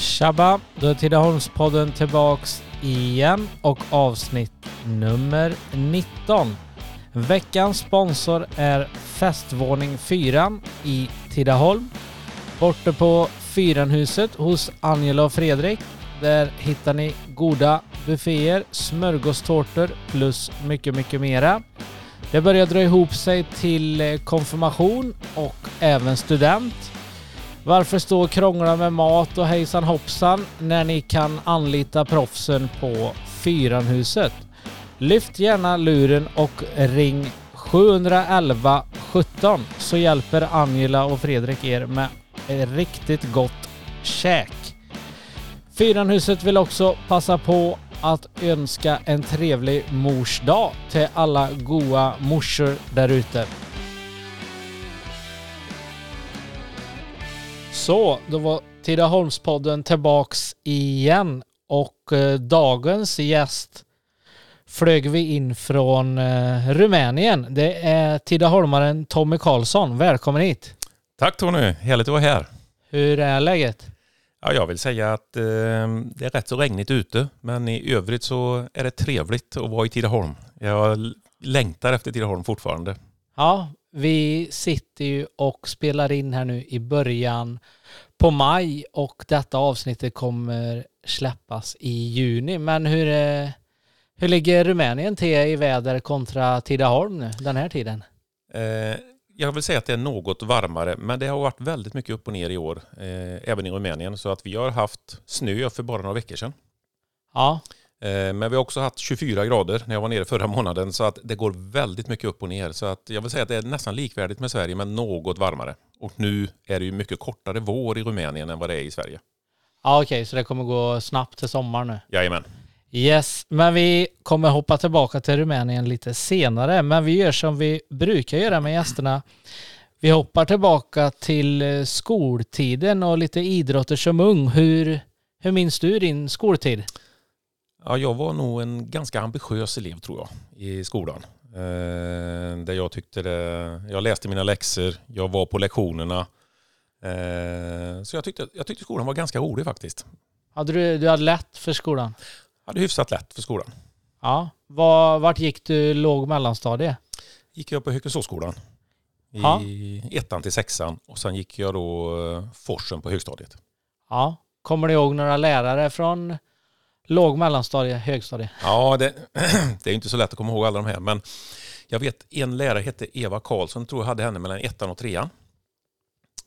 Tjabba! Då är Tidaholmspodden tillbaks igen och avsnitt nummer 19. Veckans sponsor är Festvåning 4 i Tidaholm. Borta på Fyranhuset hos Angela och Fredrik. Där hittar ni goda bufféer, smörgåstårtor plus mycket, mycket mera. Det börjar dra ihop sig till eh, konfirmation och även student. Varför stå och krångla med mat och hejsan hoppsan när ni kan anlita proffsen på Fyranhuset? Lyft gärna luren och ring 711 17 så hjälper Angela och Fredrik er med riktigt gott käk. Fyranhuset vill också passa på att önska en trevlig mors dag till alla goa morsor där ute. Så, då var Tidaholmspodden tillbaks igen och eh, dagens gäst flög vi in från eh, Rumänien. Det är Tidaholmaren Tommy Karlsson. Välkommen hit! Tack Tony, härligt att vara här. Hur är läget? Ja, jag vill säga att eh, det är rätt så regnigt ute, men i övrigt så är det trevligt att vara i Tidaholm. Jag längtar efter Tidaholm fortfarande. Ja, vi sitter ju och spelar in här nu i början på maj och detta avsnittet kommer släppas i juni. Men hur, eh, hur ligger Rumänien till i väder kontra Tidaholm nu den här tiden? Eh, jag vill säga att det är något varmare, men det har varit väldigt mycket upp och ner i år, eh, även i Rumänien. Så att vi har haft snö för bara några veckor sedan. Ja, Men vi har också haft 24 grader när jag var nere förra månaden, så att det går väldigt mycket upp och ner. Så att jag vill säga att det är nästan likvärdigt med Sverige, men något varmare. Och nu är det ju mycket kortare vår i Rumänien än vad det är i Sverige. ja okej, så det kommer gå snabbt till sommar nu. Jajamän. Yes, men vi kommer hoppa tillbaka till Rumänien lite senare. Men vi gör som vi brukar göra med gästerna. Vi hoppar tillbaka till eh, skoltiden och lite idrotter som ung. Hur, hur minns du din skoltid? Ja, jag var nog en ganska ambitiös elev tror jag i skolan. Eh, där jag tyckte det, jag läste mina läxor, jag var på lektionerna. Eh, så jag tyckte, jag tyckte skolan var ganska rolig faktiskt. Hade du, du hade lätt för skolan? Jag hade hyfsat lätt för skolan. Ja. Var, vart gick du låg och mellanstadie? Gick jag på Hökensåsskolan i Ja. ettan till sexan och sen gick jag då eh, Forsen på högstadiet. Ja. Kommer du ihåg några lärare från låg, mellanstadie, högstadie? Ja, det, det är inte så lätt att komma ihåg alla de här, men jag vet en lärare hette Eva Karlsson, tror jag hade henne mellan ettan och trean.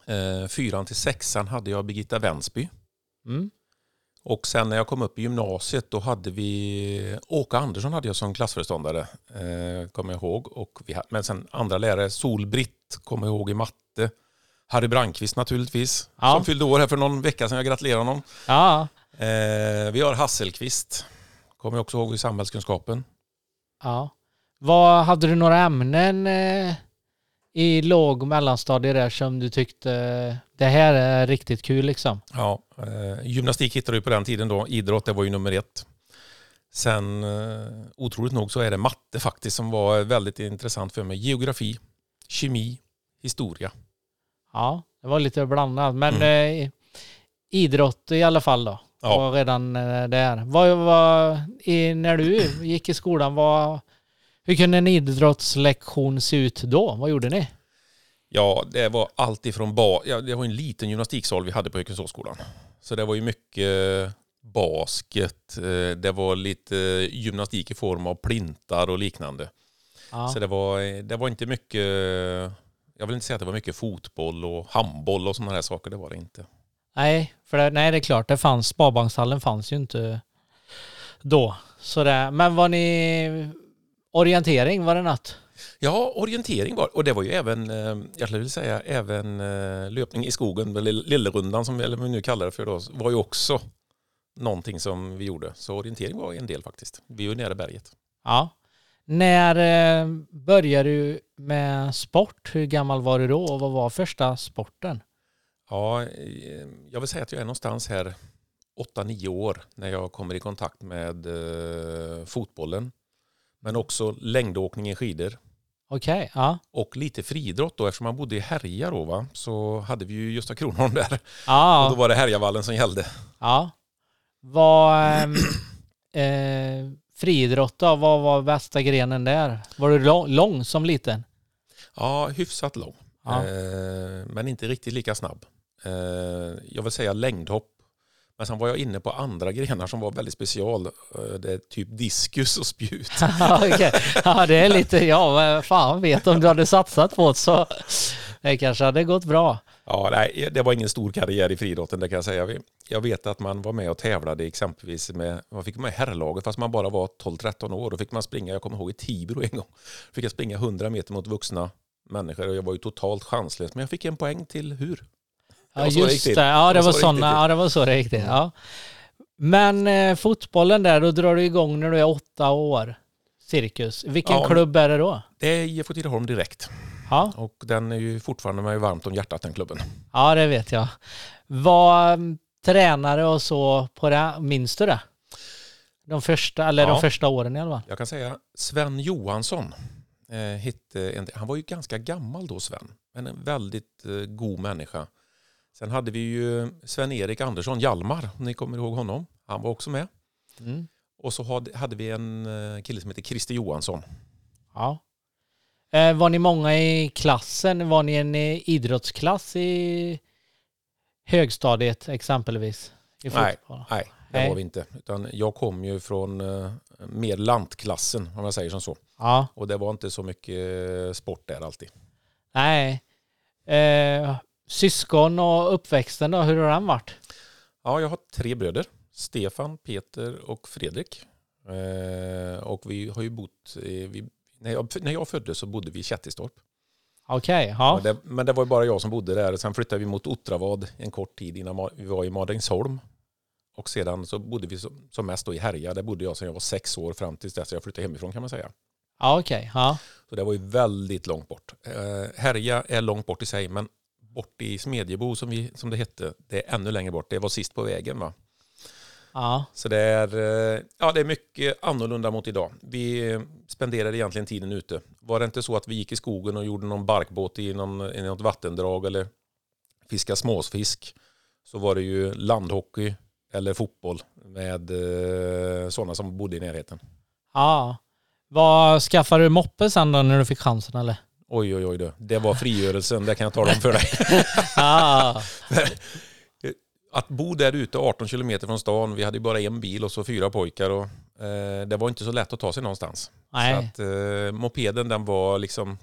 Eh, fyran till sexan hade jag Birgitta Vänsby. Mm. Och sen när jag kom upp i gymnasiet då hade vi Åke Andersson hade jag som klassföreståndare, eh, kommer jag ihåg. Och vi, men sen andra lärare, Sol-Britt kommer jag ihåg i matte. Harry Brandqvist naturligtvis, Ja. som fyllde år här för någon vecka sedan. Jag gratulerar honom. Ja. Eh, vi har Hasselqvist, kommer jag också ihåg i samhällskunskapen. Ja. Vad, hade du några ämnen eh, i låg och mellanstadie där som du tyckte det här är riktigt kul liksom? Ja, eh, gymnastik hittade du på den tiden då. Idrott, det var ju nummer ett. Sen, eh, otroligt nog, så är det matte faktiskt som var väldigt intressant för mig. Geografi, kemi, historia. Ja, det var lite blandat. Men eh, idrott i alla fall då. Ja. Var redan eh, där. Vad var, i, när du gick i skolan, vad, hur kunde en idrottslektion se ut då? Vad gjorde ni? Ja, det var allt ifrån ba- ja, det var en liten gymnastiksal vi hade på Hökensåsskolan. Så det var ju mycket basket, eh, det var lite gymnastik i form av plintar och liknande. Ja. Så det var, det var inte mycket, jag vill inte säga att det var mycket fotboll och handboll och sådana här saker, det var det inte. Nej, för det, nej, det är klart, det fanns, Sparbankshallen fanns ju inte då. Så det, men var ni orientering, var det något? Ja, orientering var och det var ju även, eh, jag skulle vilja säga, även eh, löpning i skogen, Lillerundan som vi nu kallar det för då, var ju också någonting som vi gjorde. Så orientering var en del faktiskt. Vi är ju nära berget. Ja. När eh, började du med sport? Hur gammal var du då och vad var första sporten? Ja, eh, jag vill säga att jag är någonstans här 8-9 år när jag kommer i kontakt med eh, fotbollen. Men också längdåkning i skidor. Okej, ja. Och lite friidrott då, eftersom man bodde i Härja då va, så hade vi ju Gösta Kronholm där. Ja, Och då var det Härjavallen som gällde. ja. Vad... ehm, eh, friidrott då, vad var bästa grenen där? Var du lång, lång som liten? Ja, hyfsat lång. Ja. Eh, men inte riktigt lika snabb. Eh, jag vill säga längdhopp. Men sen var jag inne på andra grenar som var väldigt special. Eh, det är typ diskus och spjut. Okej. Ja, det är lite, ja, fan vet om du hade satsat på det så det kanske hade gått bra. Ja, nej, det var ingen stor karriär i friidrotten, det kan jag säga. Jag vet att man var med och tävlade exempelvis med, man fick med i herrlaget fast man bara var 12-13 år. Då fick man springa, jag kommer ihåg i Tibro en gång, fick jag springa 100 meter mot vuxna människor och jag var ju totalt chanslös. Men jag fick en poäng till hur. Ja, just det. Ja, det var var så det gick såna, till. ja, det var så det gick till. Ja. Men eh, fotbollen där, då drar du igång när du är åtta år. Cirkus. Vilken Ja, klubb är det då? Det är IFK Tidaholm direkt. Ja, Och den är ju fortfarande mig varmt om hjärtat, den klubben. ja det vet jag. Var mm, tränare och så på det, minns du det? De första, eller de Ja. första åren i alla fall. Jag kan säga Sven Johansson. Eh, hette en, han var ju ganska gammal då Sven, men en väldigt eh, god människa. Sen hade vi ju Sven-Erik Andersson, Hjalmar, om ni kommer ihåg honom. Han var också med. Mm. Och så hade, vi en eh, kille som heter Christer Johansson. Ja. Eh, var ni många i klassen? Var ni en eh, idrottsklass i högstadiet exempelvis? I Nej. Nej, det Nej. var vi inte. Utan jag kom ju från mer lantklassen, om jag säger som så. Ja. Och det var inte så mycket sport där alltid. Nej. Eh, syskon och uppväxten då, hur har den varit? Ja, jag har tre bröder. Stefan, Peter och Fredrik. Eh, och vi har ju bott, i, vi, när, jag, när jag föddes så bodde vi i Kättistorp. Okej, ja. Och det, men det var ju bara jag som bodde där. Sen flyttade vi mot Ottravad en kort tid innan vi var i Madängsholm. Och sedan så bodde vi som, som mest då i Härja. Där bodde jag sedan jag var sex år fram tills dess jag flyttade hemifrån kan man säga. Ja, okej. Ja. Så det var ju väldigt långt bort. Eh, Härja är långt bort i sig, men bort i Smedjebo som, vi, som det hette, det är ännu längre bort. Det var sist på vägen va. Ja. Så det är, eh, ja, det är mycket annorlunda mot idag. Vi spenderade egentligen tiden ute. Var det inte så att vi gick i skogen och gjorde någon barkbåt i, någon, i något vattendrag eller fiska småfisk så var det ju landhockey eller fotboll med eh, sådana som bodde i närheten. ja. Vad skaffade du moppe sen då när du fick chansen eller? Oj, oj, oj. Det var frigörelsen, det kan jag tala om för dig. Ja. Att bo där ute 18 kilometer från stan, vi hade ju bara en bil och så fyra pojkar och eh, det var inte så lätt att ta sig någonstans. Nej. Så att eh, mopeden den var liksom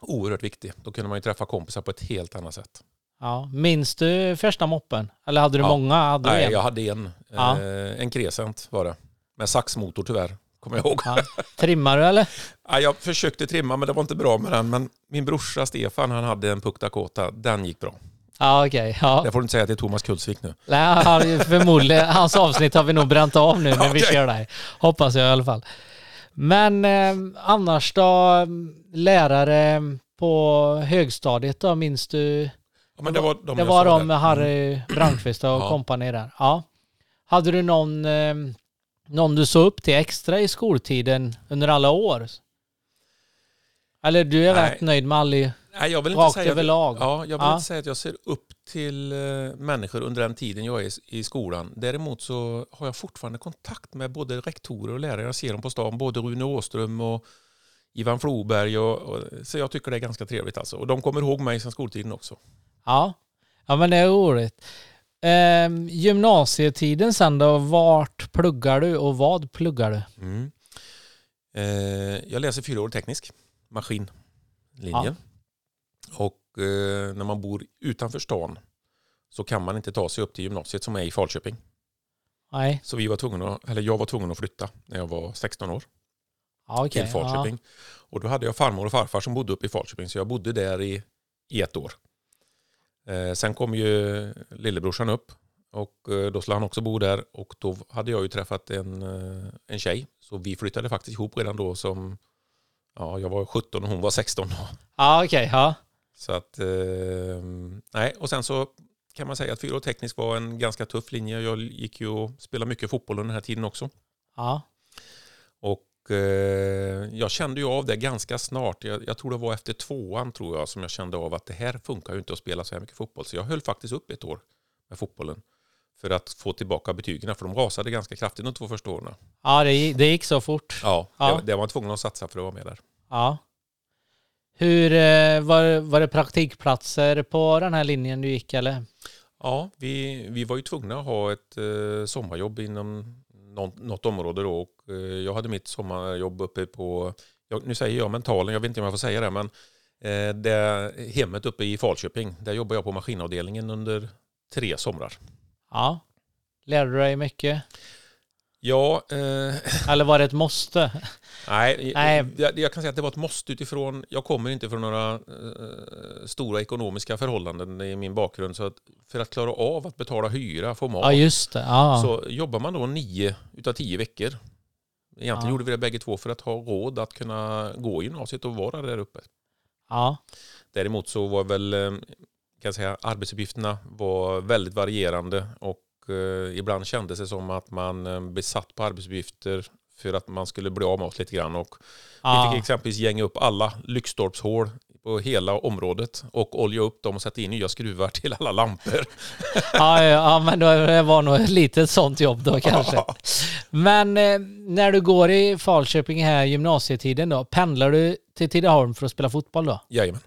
oerhört viktig. Då kunde man ju träffa kompisar på ett helt annat sätt. Ja. Minns du första moppen? Eller hade du Ja. många? Hade du Nej, en? jag hade en. Ja. Eh, en Crescent var det. Med saxmotor tyvärr, kommer jag ihåg. Ja. Trimmar du eller? Ja, jag försökte trimma men det var inte bra med den. Men min brorsa Stefan han hade en Puck Dakota. Den gick bra. Ja, okej. Ja. Det får du inte säga till Thomas Kulsvik nu. Nej, förmodligen, hans avsnitt har vi nog bränt av nu när vi Okej. kör där. Hoppas jag i alla fall. Men eh, annars då, lärare på högstadiet då, minns du? Ja, men det var de det var de. Harry Brandqvist och kompani där. Ja. Hade du någon, eh, någon du såg upp till extra i skoltiden under alla år? Eller du är Nej. rätt nöjd med alla? Nej, jag vill inte Rakt säga överlag. Ja, jag vill Ja. inte säga att jag ser upp till eh, människor under den tiden jag är i, i skolan. Däremot så har jag fortfarande kontakt med både rektorer och lärare. Jag ser dem på stan, både Rune Åström och Ivan Floberg. Och, och, så jag tycker det är ganska trevligt alltså. Och de kommer ihåg mig sedan skoltiden också. Ja, ja men det är roligt. Ehm, gymnasietiden sen då, vart pluggar du och vad pluggar du? Mm. Eh, jag läser fyra år teknisk, maskinlinjen. Och eh, när man bor utanför stan så kan man inte ta sig upp till gymnasiet som är i Falköping. Nej, Så vi var tvungna, eller jag var tvungen att flytta när jag var 16 år ja, okej. till Falköping. Och då hade jag farmor och farfar som bodde uppe i Falköping så jag bodde där i, i ett år. Eh, sen kom ju lillebrorsan upp och eh, då skulle han också bo där och då hade jag ju träffat en, eh, en tjej. Så vi flyttade faktiskt ihop redan då som, ja jag var 17 och hon var 16 då. Ja, ja okej. ja. Så att, eh, nej, och sen så kan man säga att fyra teknisk var en ganska tuff linje. Jag gick ju och spelade mycket fotboll under den här tiden också. ja. Och jag kände ju av det ganska snart. Jag, jag, tror det var efter tvåan tror jag som jag kände av att det här funkar ju inte att spela så här mycket fotboll. Så jag höll faktiskt upp ett år med fotbollen för att få tillbaka betygen för de rasade ganska kraftigt de två första åren. Ja, det, det gick så fort. Ja, ja. Det, det var tvungen att satsa för att vara med där. Ja. Hur, eh, var, var det praktikplatser på den här linjen du gick eller? Ja, vi, vi var ju tvungna att ha ett eh, sommarjobb inom något, något område då och eh, jag hade mitt sommarjobb uppe på, nu säger jag mentalen, jag vet inte om jag får säga det, men eh, det hemmet uppe i Falköping, där jobbar jag på maskinavdelningen under tre somrar. Ja, lärde du dig mycket? Ja. Eh, Eller var det ett måste? Nej, nej. Jag, jag, kan säga att det var ett måste utifrån, jag kommer inte från några eh, stora ekonomiska förhållanden i min bakgrund. Så att för att klara av att betala hyra, få mat, ja, just det. Ja. så jobbar man då nio utav tio veckor. Egentligen ja. gjorde vi det bägge två för att ha råd att kunna gå i gymnasiet och vara där uppe. Ja. Däremot så var väl eh, kan säga, arbetsuppgifterna var väldigt varierande och eh, ibland kändes det som att man eh, besatt på arbetsuppgifter för att man skulle bli av med oss lite grann. Och ah. Vi fick exempelvis gänga upp alla lyktstolpshål på hela området och olja upp dem och sätta in nya skruvar till alla lampor. ja, ja, men det var nog ett litet sånt jobb då kanske. Men eh, när du går i Falköping här gymnasietiden då, pendlar du till Tidaholm för att spela fotboll då? Jajamän.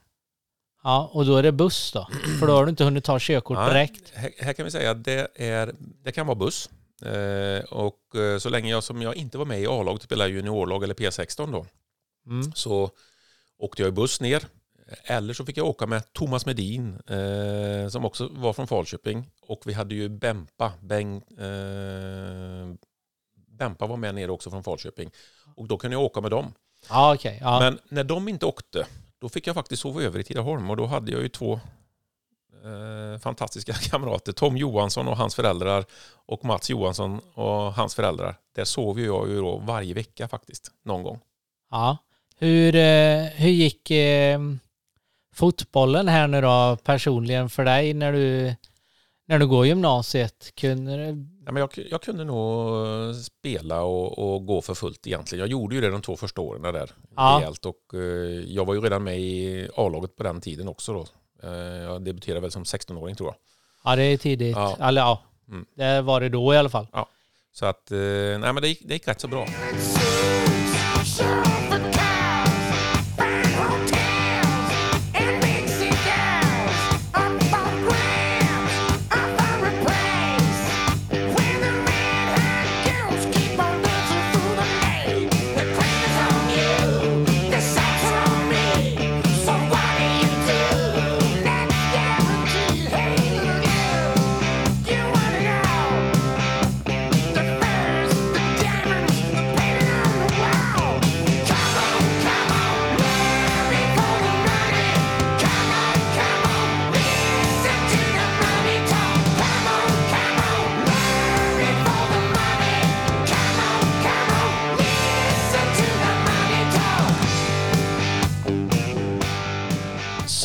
Ja, och då är det buss då? För då har du inte hunnit ta körkort direkt? Här, här kan vi säga att det, är, det kan vara buss. Eh, och eh, så länge jag som jag inte var med i A-laget, spelade juniorlag eller P16 då, mm. så åkte jag i buss ner. Eller så fick jag åka med Thomas Medin eh, som också var från Falköping. Och vi hade ju Bempa. Bengt, eh, Bempa var med nere också från Falköping. Och då kunde jag åka med dem. Ah, okay, ah. Men när de inte åkte, då fick jag faktiskt sova över i Tidaholm. Och då hade jag ju två eh, fantastiska kamrater. Tom Johansson och hans föräldrar och Mats Johansson och hans föräldrar. Där sov jag ju då varje vecka faktiskt, någon gång. Ja. Hur, eh, hur gick eh, fotbollen här nu då personligen för dig när du, när du går gymnasiet? Kunde du... ja, men jag, jag kunde nog spela och, och, gå för fullt egentligen. Jag gjorde ju det de två första åren där. Ja. Rejält och eh, jag var ju redan med i A-laget på den tiden också då. Eh, jag debuterade väl som 16-åring tror jag. Ja, det är tidigt. Ja. Eller ja, mm. det var det då i alla fall. Ja. Så att, eh, nej men det gick, det gick rätt så bra.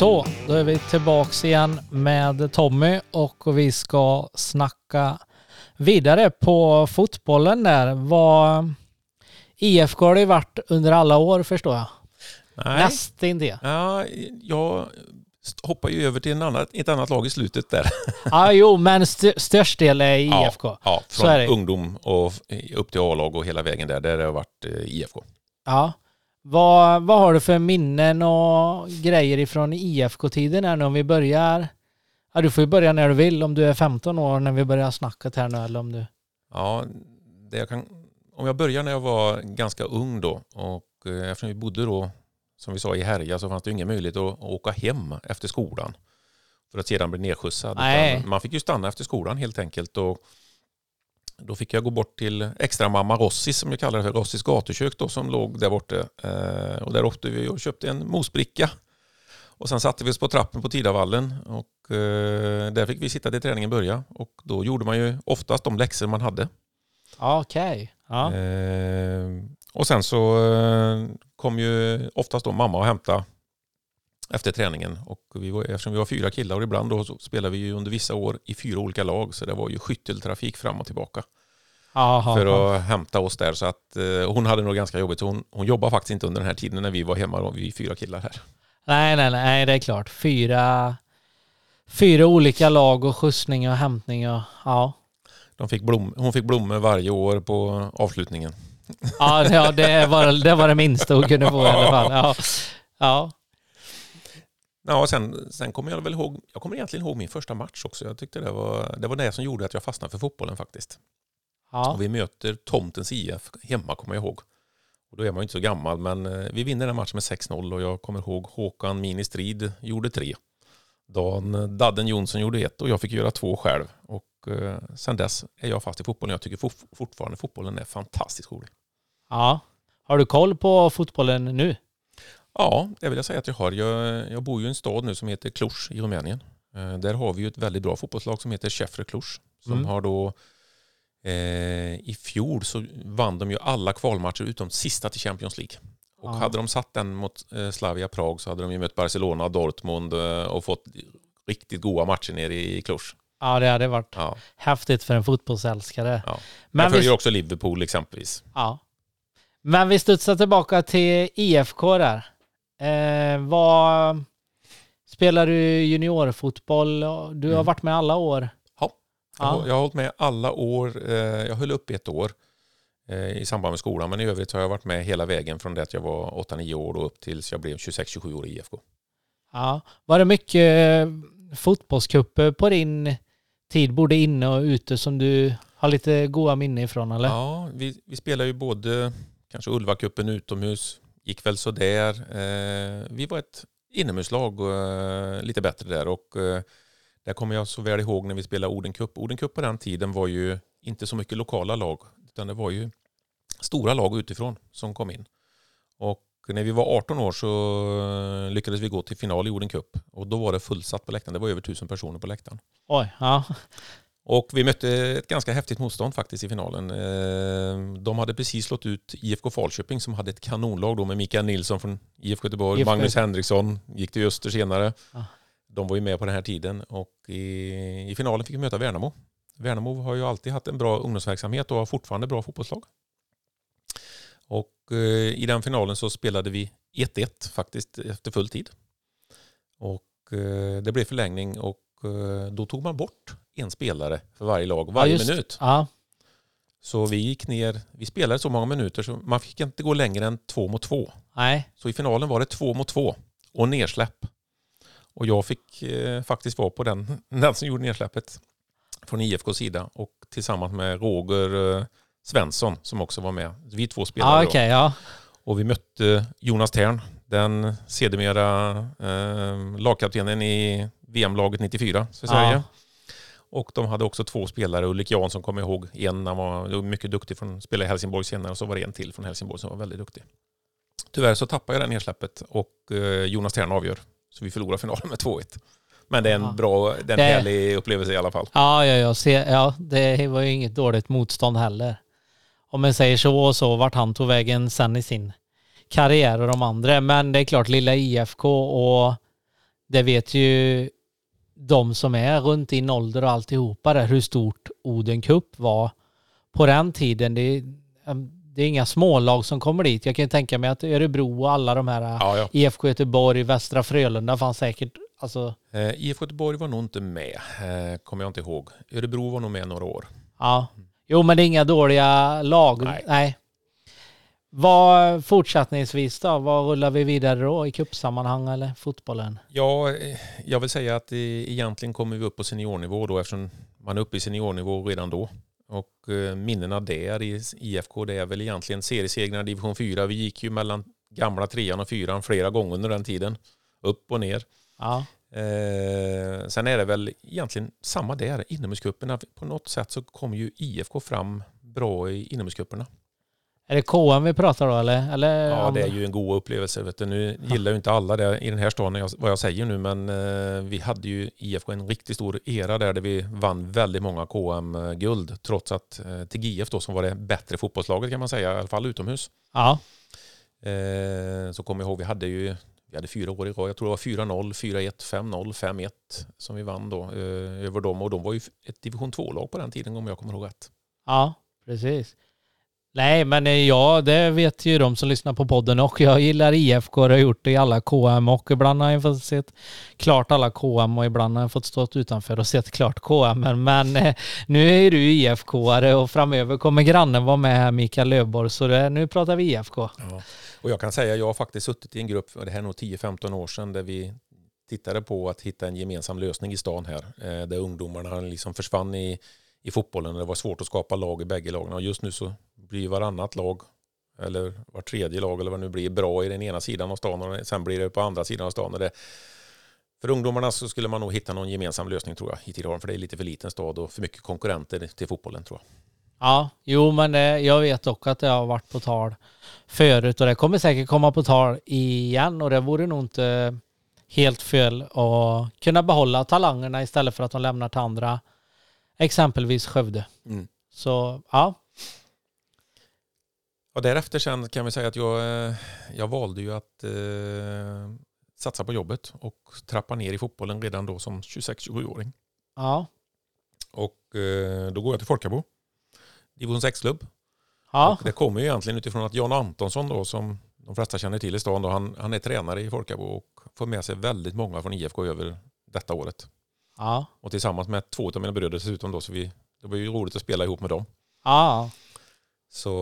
Så, då är vi tillbaks igen med Tommy och vi ska snacka vidare på fotbollen där. Vad IFK har det varit under alla år förstår jag. Nej. Nästintill. Ja, jag hoppar ju över till en annan, ett annat lag i slutet där. Ja, jo, men st störst del är IFK. Ja, ja från ungdom och upp till A-lag och hela vägen där, där har det varit eh, IFK. Ja, vad, vad har du för minnen och grejer ifrån IFK-tiden här nu om vi börjar? Ja, du får ju börja när du vill om du är 15 år när vi börjar snacket här nu eller om du... Ja, det jag kan, om jag börjar när jag var ganska ung då och eh, eftersom vi bodde då som vi sa i Härja så fanns det ingen möjlighet att, att åka hem efter skolan för att sedan bli nedskjutsad. Man fick ju stanna efter skolan helt enkelt och då fick jag gå bort till extra mamma Rossis som jag kallar det för, Rossis gatukök då, som låg där borta. Eh, och där åkte vi och köpte en mosbricka. Och sen satte vi oss på trappen på Tidavallen och eh, där fick vi sitta till träningen börja. Och då gjorde man ju oftast de läxor man hade. Okej. Okay. Ja. Eh, och sen så eh, kom ju oftast då mamma och hämta efter träningen. Och vi var, eftersom vi var fyra killar och ibland då så spelade vi under vissa år i fyra olika lag så det var ju skytteltrafik fram och tillbaka. Aha, för att hämta oss där. Så att eh, hon hade nog ganska jobbigt. Hon, hon jobbade faktiskt inte under den här tiden när vi var hemma, då, vi fyra killar här. Nej, nej, nej, det är klart. Fyra, fyra olika lag och skjutsning och hämtning och ja. De fick blom, hon fick blommor varje år på avslutningen. Ja, det, ja, det, var, det var det minsta hon kunde få i alla fall. Ja. Ja. Ja, sen, sen kommer jag väl ihåg, jag kommer egentligen ihåg min första match också. Jag tyckte det var det, var det som gjorde att jag fastnade för fotbollen faktiskt. Ja. Och vi möter Tomtens IF hemma kommer jag ihåg. Och då är man ju inte så gammal, men eh, vi vinner den matchen med 6-0 och jag kommer ihåg Håkan Ministrid gjorde tre. Dan eh, Dadden Jonsson gjorde ett och jag fick göra två själv. Och eh, sen dess är jag fast i fotbollen. Jag tycker for, fortfarande fotbollen är fantastiskt rolig. ja. Har du koll på fotbollen nu? Ja, det vill jag säga att jag har. Jag, jag bor ju i en stad nu som heter Cluj i Rumänien. Eh, där har vi ju ett väldigt bra fotbollslag som heter Chefre Cluj. Som Mm. har då eh, i fjol så vann de ju alla kvalmatcher utom sista till Champions League. Och Ja. hade de satt den mot eh, Slavia Prag så hade de ju mött Barcelona, Dortmund eh, och fått riktigt goda matcher nere i Cluj. Ja, det hade varit Ja. häftigt för en fotbollsälskare. Ja. Men jag vi, följer också Liverpool exempelvis. ja. Men vi studsar tillbaka till IFK där. Eh, vad Spelar du juniorfotboll? Du har Mm. varit med alla år. Jag, Ja. har, jag har hållit med alla år. Eh, jag höll upp ett år eh, i samband med skolan. Men i övrigt har jag varit med hela vägen från det att jag var 8-9 år och upp tills jag blev 26-27 år i IFK. Ja. Var det mycket fotbollscuper på din tid, både inne och ute, som du har lite goda minnen ifrån eller? Ja, vi, vi spelar ju både kanske Ulvacupen utomhus. Gick väl sådär. Eh, vi var ett inomhuslag eh, lite bättre där. Och eh, där kommer jag så väl ihåg när vi spelade Oden Cup. Oden Cup på den tiden var ju inte så mycket lokala lag. Utan det var ju stora lag utifrån som kom in. Och när vi var 18 år så eh, lyckades vi gå till final i Oden Cup. Och då var det fullsatt på läktaren. Det var över tusen personer på läktaren. Oj, ja. Och vi mötte ett ganska häftigt motstånd faktiskt i finalen. Eh, De hade precis slått ut IFK Falköping som hade ett kanonlag då med Mikael Nilsson från IFK Göteborg, IFK. Magnus Henriksson gick till Öster senare. Ah. De var ju med på den här tiden och i, i finalen fick vi möta Värnamo. Värnamo har ju alltid haft en bra ungdomsverksamhet och har fortfarande bra fotbollslag. Och eh, i den finalen så spelade vi 1-1 faktiskt efter full tid. Och eh, det blev förlängning och då tog man bort en spelare för varje lag varje just- minut. ja. Så vi gick ner, vi spelade så många minuter så man fick inte gå längre än två mot två. Nej. Så i finalen var det två mot två och nersläpp. Och jag fick eh, faktiskt vara på den, den som gjorde nersläppet från IFKs sida och tillsammans med Roger eh, Svensson som också var med. Vi två spelade Ja, då. okej, ja. Och vi mötte Jonas Tern, den sedermera eh, lagkaptenen i VM-laget 94 för Sverige. Ja. Och de hade också två spelare, Ulrik Jansson kommer jag ihåg. En han var mycket duktig, från, spelade i Helsingborg senare och så var det en till från Helsingborg som var väldigt duktig. Tyvärr så tappade jag det nedsläppet och eh, Jonas Tern avgör. Så vi förlorar finalen med 2-1. Men det är en Ja. bra, det är en Det- härlig upplevelse i alla fall. Ja, ja, ja, se, ja, det var ju inget dåligt motstånd heller. Om man säger så och så, vart han tog vägen sen i sin karriär och de andra. Men det är klart, lilla IFK och det vet ju de som är runt din ålder och alltihopa där, hur stort Oden Cup var på den tiden. Det, är- det är inga smålag som kommer dit. Jag kan ju tänka mig att Örebro och alla de här Ja, ja. IFK Göteborg, Västra Frölunda fanns säkert, alltså, Eh, IFK Göteborg var nog inte med, eh, kommer jag inte ihåg. Örebro var nog med några år. Ja. Jo, men det är inga dåliga lag. Nej. Nej. Vad fortsättningsvis då? Vad rullar vi vidare då i kuppsammanhang eller fotbollen? Ja, eh, jag vill säga att egentligen kommer vi upp på seniornivå då eftersom man är uppe i seniornivå redan då. Och eh, minnena där i IFK det är väl egentligen seriesegrarna i division 4. Vi gick ju mellan gamla trean och fyran flera gånger under den tiden. Upp och ner. Ja. Eh, sen är det väl egentligen samma där, inomhuscuperna. På något sätt så kommer ju IFK fram bra i inomhuscuperna. Är det KM vi pratar då eller? eller Ja, det är ju en god upplevelse. Vet du. Nu gillar ju inte alla det i den här staden vad jag säger nu, men eh, vi hade ju IFK en riktigt stor era där, där vi vann väldigt många KM-guld, trots att eh, till GIF då, som var det bättre fotbollslaget kan man säga, i alla fall utomhus. Ja. Eh, så kommer jag ihåg, vi hade ju vi hade fyra år i rad. Jag tror det var 4-0, 4-1, 5-0, 5-1 som vi vann då eh, över dem. Och de var ju ett division 2-lag på den tiden om jag kommer ihåg rätt. Ja. precis. Nej, men eh, ja, det vet ju de som lyssnar på podden och jag gillar IFK och har gjort det i alla KM och ibland har jag fått sett klart alla KM och ibland har jag fått stått utanför och sett klart KM. Men, men nu är du IFK-are och framöver kommer grannen vara med här, Mikael Lövborg, så det, nu pratar vi IFK. Ja. Och jag kan säga, jag har faktiskt suttit i en grupp, det här är nog 10-15 år sedan, där vi tittade på att hitta en gemensam lösning i stan här, eh, där ungdomarna liksom försvann i, i fotbollen. Det var svårt att skapa lag i bägge lagen och just nu så blir varannat lag eller var tredje lag eller vad det nu blir bra i den ena sidan av stan och sen blir det på andra sidan av stan. Och det, för ungdomarna så skulle man nog hitta någon gemensam lösning tror jag i Tidaholm för det är lite för liten stad och för mycket konkurrenter till fotbollen tror jag. Ja, jo men det, jag vet också att det har varit på tal förut och det kommer säkert komma på tal igen och det vore nog inte helt fel att kunna behålla talangerna istället för att de lämnar till andra, exempelvis Skövde. Mm. Så ja. Och därefter sen kan vi säga att jag, eh, jag valde ju att eh, satsa på jobbet och trappa ner i fotbollen redan då som 26-27-åring. Ja. Och eh, då går jag till Folkabo, division 6-klubb. Ja. Och det kommer ju egentligen utifrån att Jan Antonsson då som de flesta känner till i stan då, han, han är tränare i Folkabo och får med sig väldigt många från IFK över detta året. Ja. Och tillsammans med två av mina bröder dessutom då, så vi, det var ju roligt att spela ihop med dem. Ja. Så,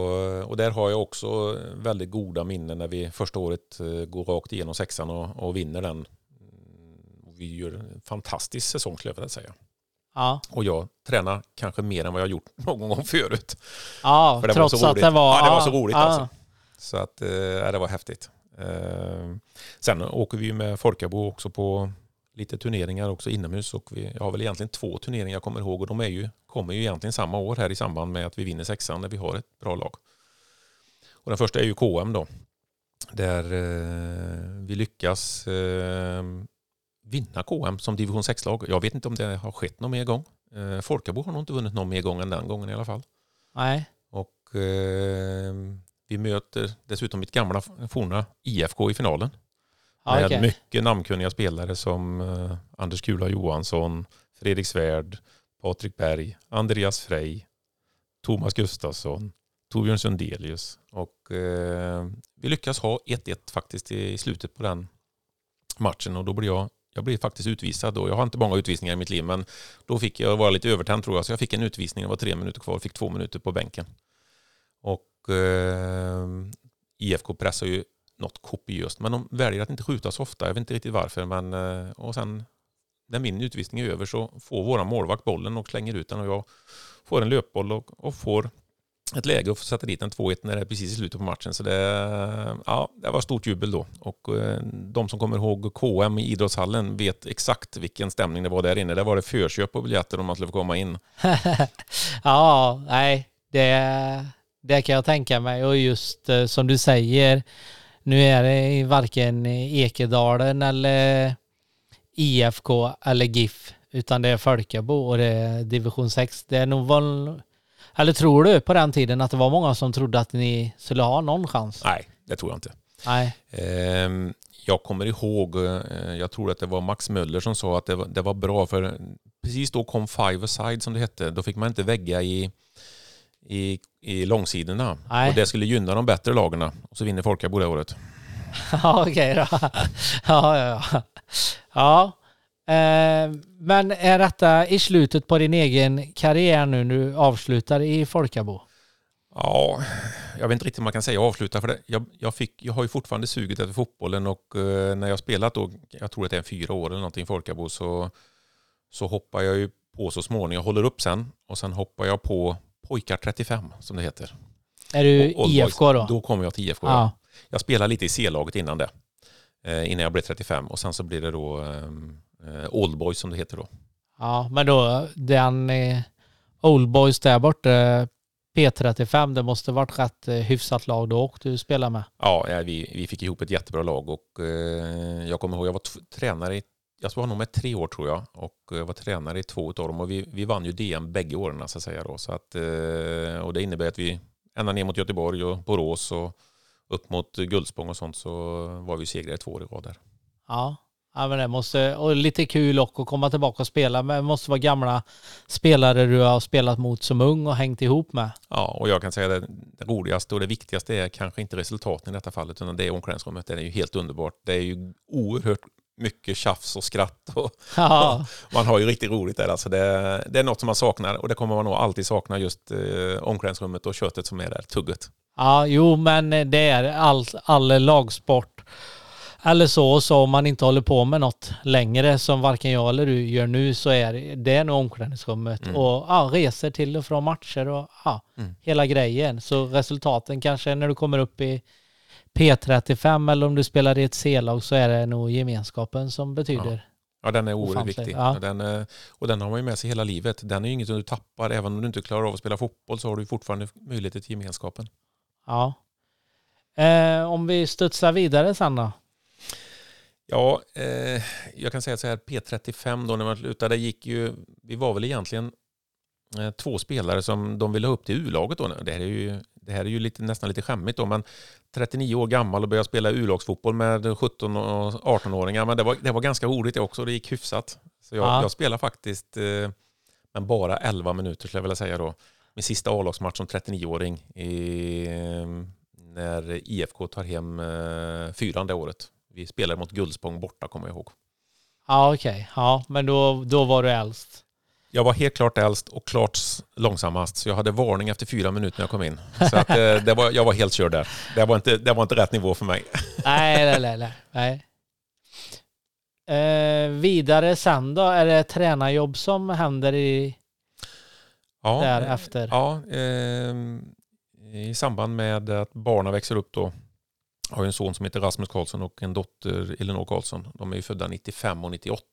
och där har jag också väldigt goda minnen när vi första året eh, går rakt igenom sexan och, och vinner den. Mm, vi gör en fantastisk säsong skulle jag vilja säga. Ja. Och jag tränar kanske mer än vad jag gjort någon gång förut. Ja, För det trots var så att det var... Ja, det ja, var så roligt ja. alltså. Så att, eh, det var häftigt. Eh, sen åker vi med Folkabo också på lite turneringar också inomhus och vi har väl egentligen två turneringar jag kommer ihåg och de är ju, kommer ju egentligen samma år här i samband med att vi vinner sexan när vi har ett bra lag. Och den första är ju KM då. Där eh, vi lyckas eh, vinna KM som division 6-lag. Jag vet inte om det har skett någon mer gång. Eh, Folkabo har nog inte vunnit någon mer gång än den gången i alla fall. Nej. Och eh, vi möter dessutom mitt gamla forna IFK i finalen. Ja, med okej. mycket namnkunniga spelare som eh, Anders Kula Johansson, Fredrik Svärd, Patrik Berg, Andreas Frey, Thomas Gustafsson, Torbjörn Sundelius. Och eh, vi lyckas ha 1-1 faktiskt i slutet på den matchen och då blir jag jag blev faktiskt utvisad då. Jag har inte många utvisningar i mitt liv men då fick jag vara lite övertänd tror jag så jag fick en utvisning. Det var tre minuter kvar och fick två minuter på bänken. Och eh, IFK pressar ju något kopiöst men de väljer att inte skjuta så ofta. Jag vet inte riktigt varför men eh, och sen när min utvisning är över så får våra målvakt bollen och slänger ut den och jag får en löpboll och, och får ett läge att sätta dit en 2-1 när det är precis i slutet på matchen. Så det, ja, det var stort jubel då. Och eh, de som kommer ihåg KM i idrottshallen vet exakt vilken stämning det var där inne. Där var det förköp på biljetter om man skulle få komma in. ja, nej, det, det kan jag tänka mig. Och just eh, som du säger, nu är det varken Ekedalen eller IFK eller GIF, utan det är Folkabo och det är division 6. Det är nog väl, eller tror du på den tiden att det var många som trodde att ni skulle ha någon chans? Nej, det tror jag inte. Nej. Ehm, jag kommer ihåg, eh, jag tror att det var Max Möller som sa att det var, det var bra för precis då kom Five Aside som det hette. Då fick man inte vägga i, i, i långsidorna. Nej. Och det skulle gynna de bättre lagen. Och så vinner Folkabo det året. Ja, okej då. Ja, ja, ja. ja. Eh, men är detta i slutet på din egen karriär nu när du avslutar i Folkabo? Ja, jag vet inte riktigt om man kan säga avsluta för det. Jag, jag, fick, jag har ju fortfarande suget efter fotbollen och eh, när jag spelat då, jag tror att det är fyra år eller någonting i Folkabo, så, så hoppar jag ju på så småningom. Jag håller upp sen och sen hoppar jag på Pojkar 35 som det heter. Är du Och Old IFK då? Då kommer jag till IFK. Ja. Ja. Jag spelade lite i C-laget innan det. Eh, innan jag blev 35 och sen så blir det då eh, Old Boys som det heter då. Ja, men då den eh, Old Boys där borta, P35, det måste varit rätt eh, hyfsat lag då och du spelar med. Ja, vi, vi fick ihop ett jättebra lag och eh, jag kommer ihåg jag var tränare i, jag var nog med tre år tror jag och jag var tränare i två av dem och vi, vi vann ju DM bägge åren så att säga då. Så att, eh, och det innebär att vi ända ner mot Göteborg och Borås och upp mot Guldspång och sånt så var vi segrare två år i rad där. Ja. Ja, men det måste, och lite kul också att komma tillbaka och spela. Men det måste vara gamla spelare du har spelat mot som ung och hängt ihop med. Ja, och jag kan säga det, det roligaste och det viktigaste är kanske inte resultaten i detta fallet, utan det är omklädningsrummet. Det är ju helt underbart. Det är ju oerhört mycket tjafs och skratt. Och, Ja, man har ju riktigt roligt där. Alltså det, det är något som man saknar och det kommer man nog alltid sakna just eh, omklädningsrummet och köttet som är där, tugget. ja jo men det är all, all lagsport. Eller så, så om man inte håller på med något längre som varken jag eller du gör nu så är det- nog omklädningsrummet Mm. och ja, resor till och från matcher och ja, Mm. hela grejen. Så resultaten kanske när du kommer upp i P35 eller om du spelar i ett C-lag så är det nog gemenskapen som betyder. Ja, den är oerhört viktig. ja. Och, den, eh, och den har man ju med sig hela livet. Den är ju inget som du tappar. Även om du inte klarar av att spela fotboll så har du fortfarande möjligheter till gemenskapen. Ja. Eh, om vi studsar vidare sen då? Ja, eh, jag kan säga så här, P35 då när man slutade gick ju, vi var väl egentligen eh, två spelare som de ville ha upp till U-laget då. Det här är ju, det här är ju lite, nästan lite skämmigt då, men 39 år gammal och började spela U-lagsfotboll med 17 och 18-åringar, men det var, det var ganska roligt det också det gick hyfsat. Så jag, Ja. jag spelade faktiskt, eh, men bara 11 minuter skulle jag vilja säga då, min sista A-lagsmatch som 39-åring i, när IFK tar hem eh, fyran det året. Vi spelade mot Guldspång borta kommer jag ihåg. Ja okej, ja men då, då var du äldst. Jag var helt klart äldst och klart långsammast, så jag hade varning efter fyra minuter när jag kom in. Så att, eh, det var, jag var helt körd där. Det var, inte, det var inte rätt nivå för mig. nej, nej, nej, nej. Eh, vidare sen då, är det tränarjobb som händer i, Ja, eh, därefter? Ja, eh, i samband med att barnen växer upp då. Jag har en son som heter Rasmus Karlsson och en dotter Elinor Karlsson. De är ju födda 95 och 98.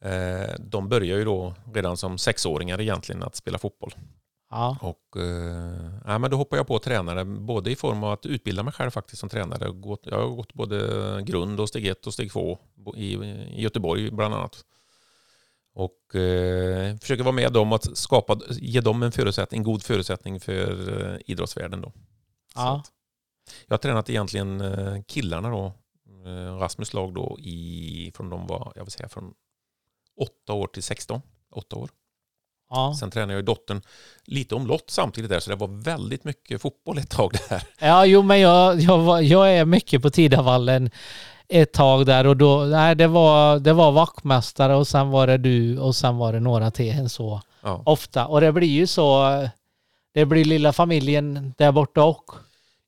Eh, de börjar ju då redan som sexåringar egentligen att spela fotboll. Ja, Och, eh, men då hoppar jag på tränare, både i form av att utbilda mig själv faktiskt som tränare. Jag har gått både grund och steg ett och steg två i, Göteborg bland annat. Och eh, försöker vara med dem att skapa, ge dem en förutsättning, en god förutsättning för eh, idrottsvärlden. Då. Ja, jag har tränat egentligen eh, killarna då, Rasmus lag då i, från de var, jag vill säga från 8 år till 16, 8 år. ja. Sen tränade jag ju dottern lite omlott samtidigt där, så det var väldigt mycket fotboll ett tag där. Ja, jo men jag, jag, var, jag är mycket på Tidavallen ett tag där och då, nej det var, det var vaktmästare och sen var det du och sen var det några till så Ja, ofta. Och det blir ju så, det blir lilla familjen där borta och.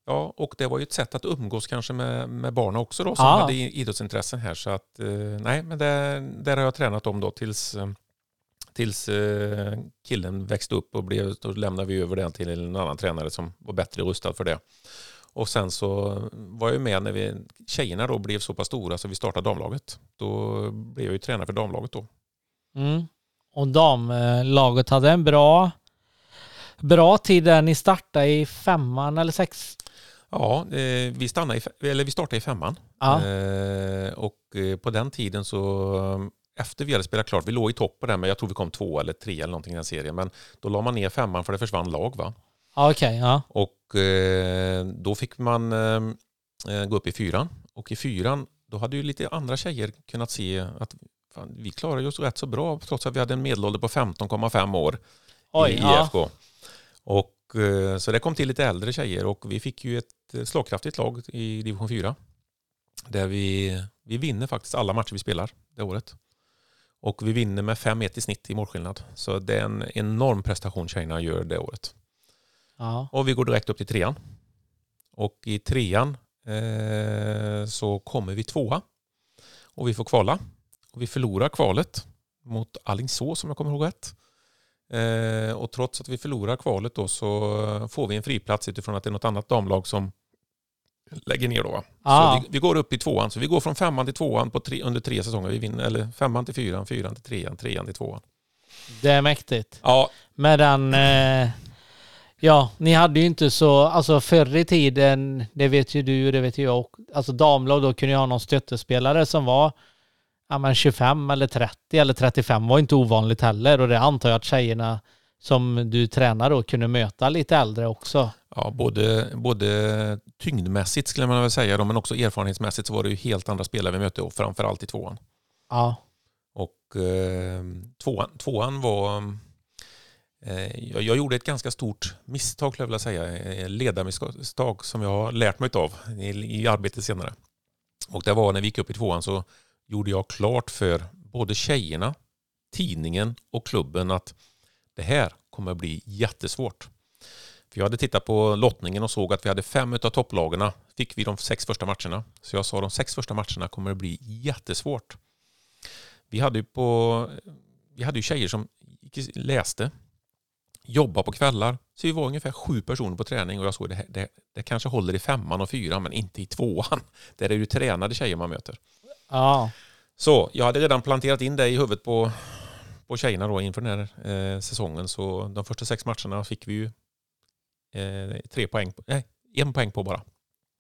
Ja och det var ju ett sätt att umgås kanske med, med barnen också då, som Ja. hade idrottsintressen här. Så att, eh, nej, men det, där har jag tränat dem då tills, eh, tills eh, killen växte upp och blev, då lämnade vi över den till en annan tränare som var bättre rustad för det. Och sen så var jag med när vi, tjejerna då blev så pass stora så vi startade damlaget. Då blev jag ju tränare för damlaget då. Mm. Och damlaget hade en bra, bra tid där ni startade i femman eller sex. Ja, eh, vi, stannade i, eller vi startade i femman. Ja, Eh, och eh, på den tiden så, efter vi hade spelat klart, vi låg i topp på den, men jag tror vi kom två eller tre eller någonting i den serien. Men då la man ner femman för det försvann lag. va. ja okej, ja. Och då fick man gå upp i fyran. Och i fyran, då hade ju lite andra tjejer kunnat se att fan, vi klarar oss rätt så bra trots att vi hade en medelålder på 15,5 år Oj, i ja. IFK. Och, eh, så det kom till lite äldre tjejer och vi fick ju ett eh, slagkraftigt lag i division 4. Där vi, vi vinner faktiskt alla matcher vi spelar det året. Och vi vinner med 5-1 i snitt i målskillnad. Så det är en enorm prestation tjejerna gör det året. ja. Och vi går direkt upp till trean. Och i trean eh, så kommer vi tvåa. Och vi får kvala. Och vi förlorar kvalet mot Alingsås om jag kommer ihåg rätt. Eh, och trots att vi förlorar kvalet då så får vi en friplats utifrån att det är något annat damlag som lägger ner då. Ah. Så vi, vi går upp i tvåan. Så vi går från femman till tvåan på tre, under tre säsonger. Vi vinner, eller femman till fyran, fyran till trean, trean till tvåan. Det är mäktigt. Ja, Med den, eh, ja, ni hade ju inte så, alltså förr i tiden, det vet ju du och det vet ju jag, alltså damlag då kunde jag ha någon stöttespelare som var ja, men 25 eller 30 eller 35 var inte ovanligt heller och det antar jag att tjejerna som du tränar då kunde möta lite äldre också. Ja, både, både tyngdmässigt skulle man väl säga, men också erfarenhetsmässigt så var det ju helt andra spelare vi mötte och framförallt i tvåan. Ja. Och eh, tvåan, tvåan var... Eh, jag, jag, gjorde ett ganska stort misstag, skulle jag vilja säga. Ledarmisstag som jag har lärt mig av i, i arbetet senare. Och det var när vi gick upp i tvåan så gjorde jag klart för både tjejerna, tidningen och klubben att det här kommer att bli jättesvårt. För jag hade tittat på lottningen och såg att vi hade fem av topplagarna fick vi de sex första matcherna. Så jag sa de sex första matcherna kommer att bli jättesvårt. Vi hade ju, på, vi hade ju tjejer som läste, jobbade på kvällar. Så vi var ungefär sju personer på träning och jag såg det, det, det kanske håller i femman och fyran men inte i tvåan. Där är det ju tränade tjejer man möter. Ja. Så jag hade redan planterat in det i huvudet på, på tjejerna då inför den här eh, säsongen. Så de första sex matcherna fick vi ju eh, tre poäng, nej, en poäng på bara.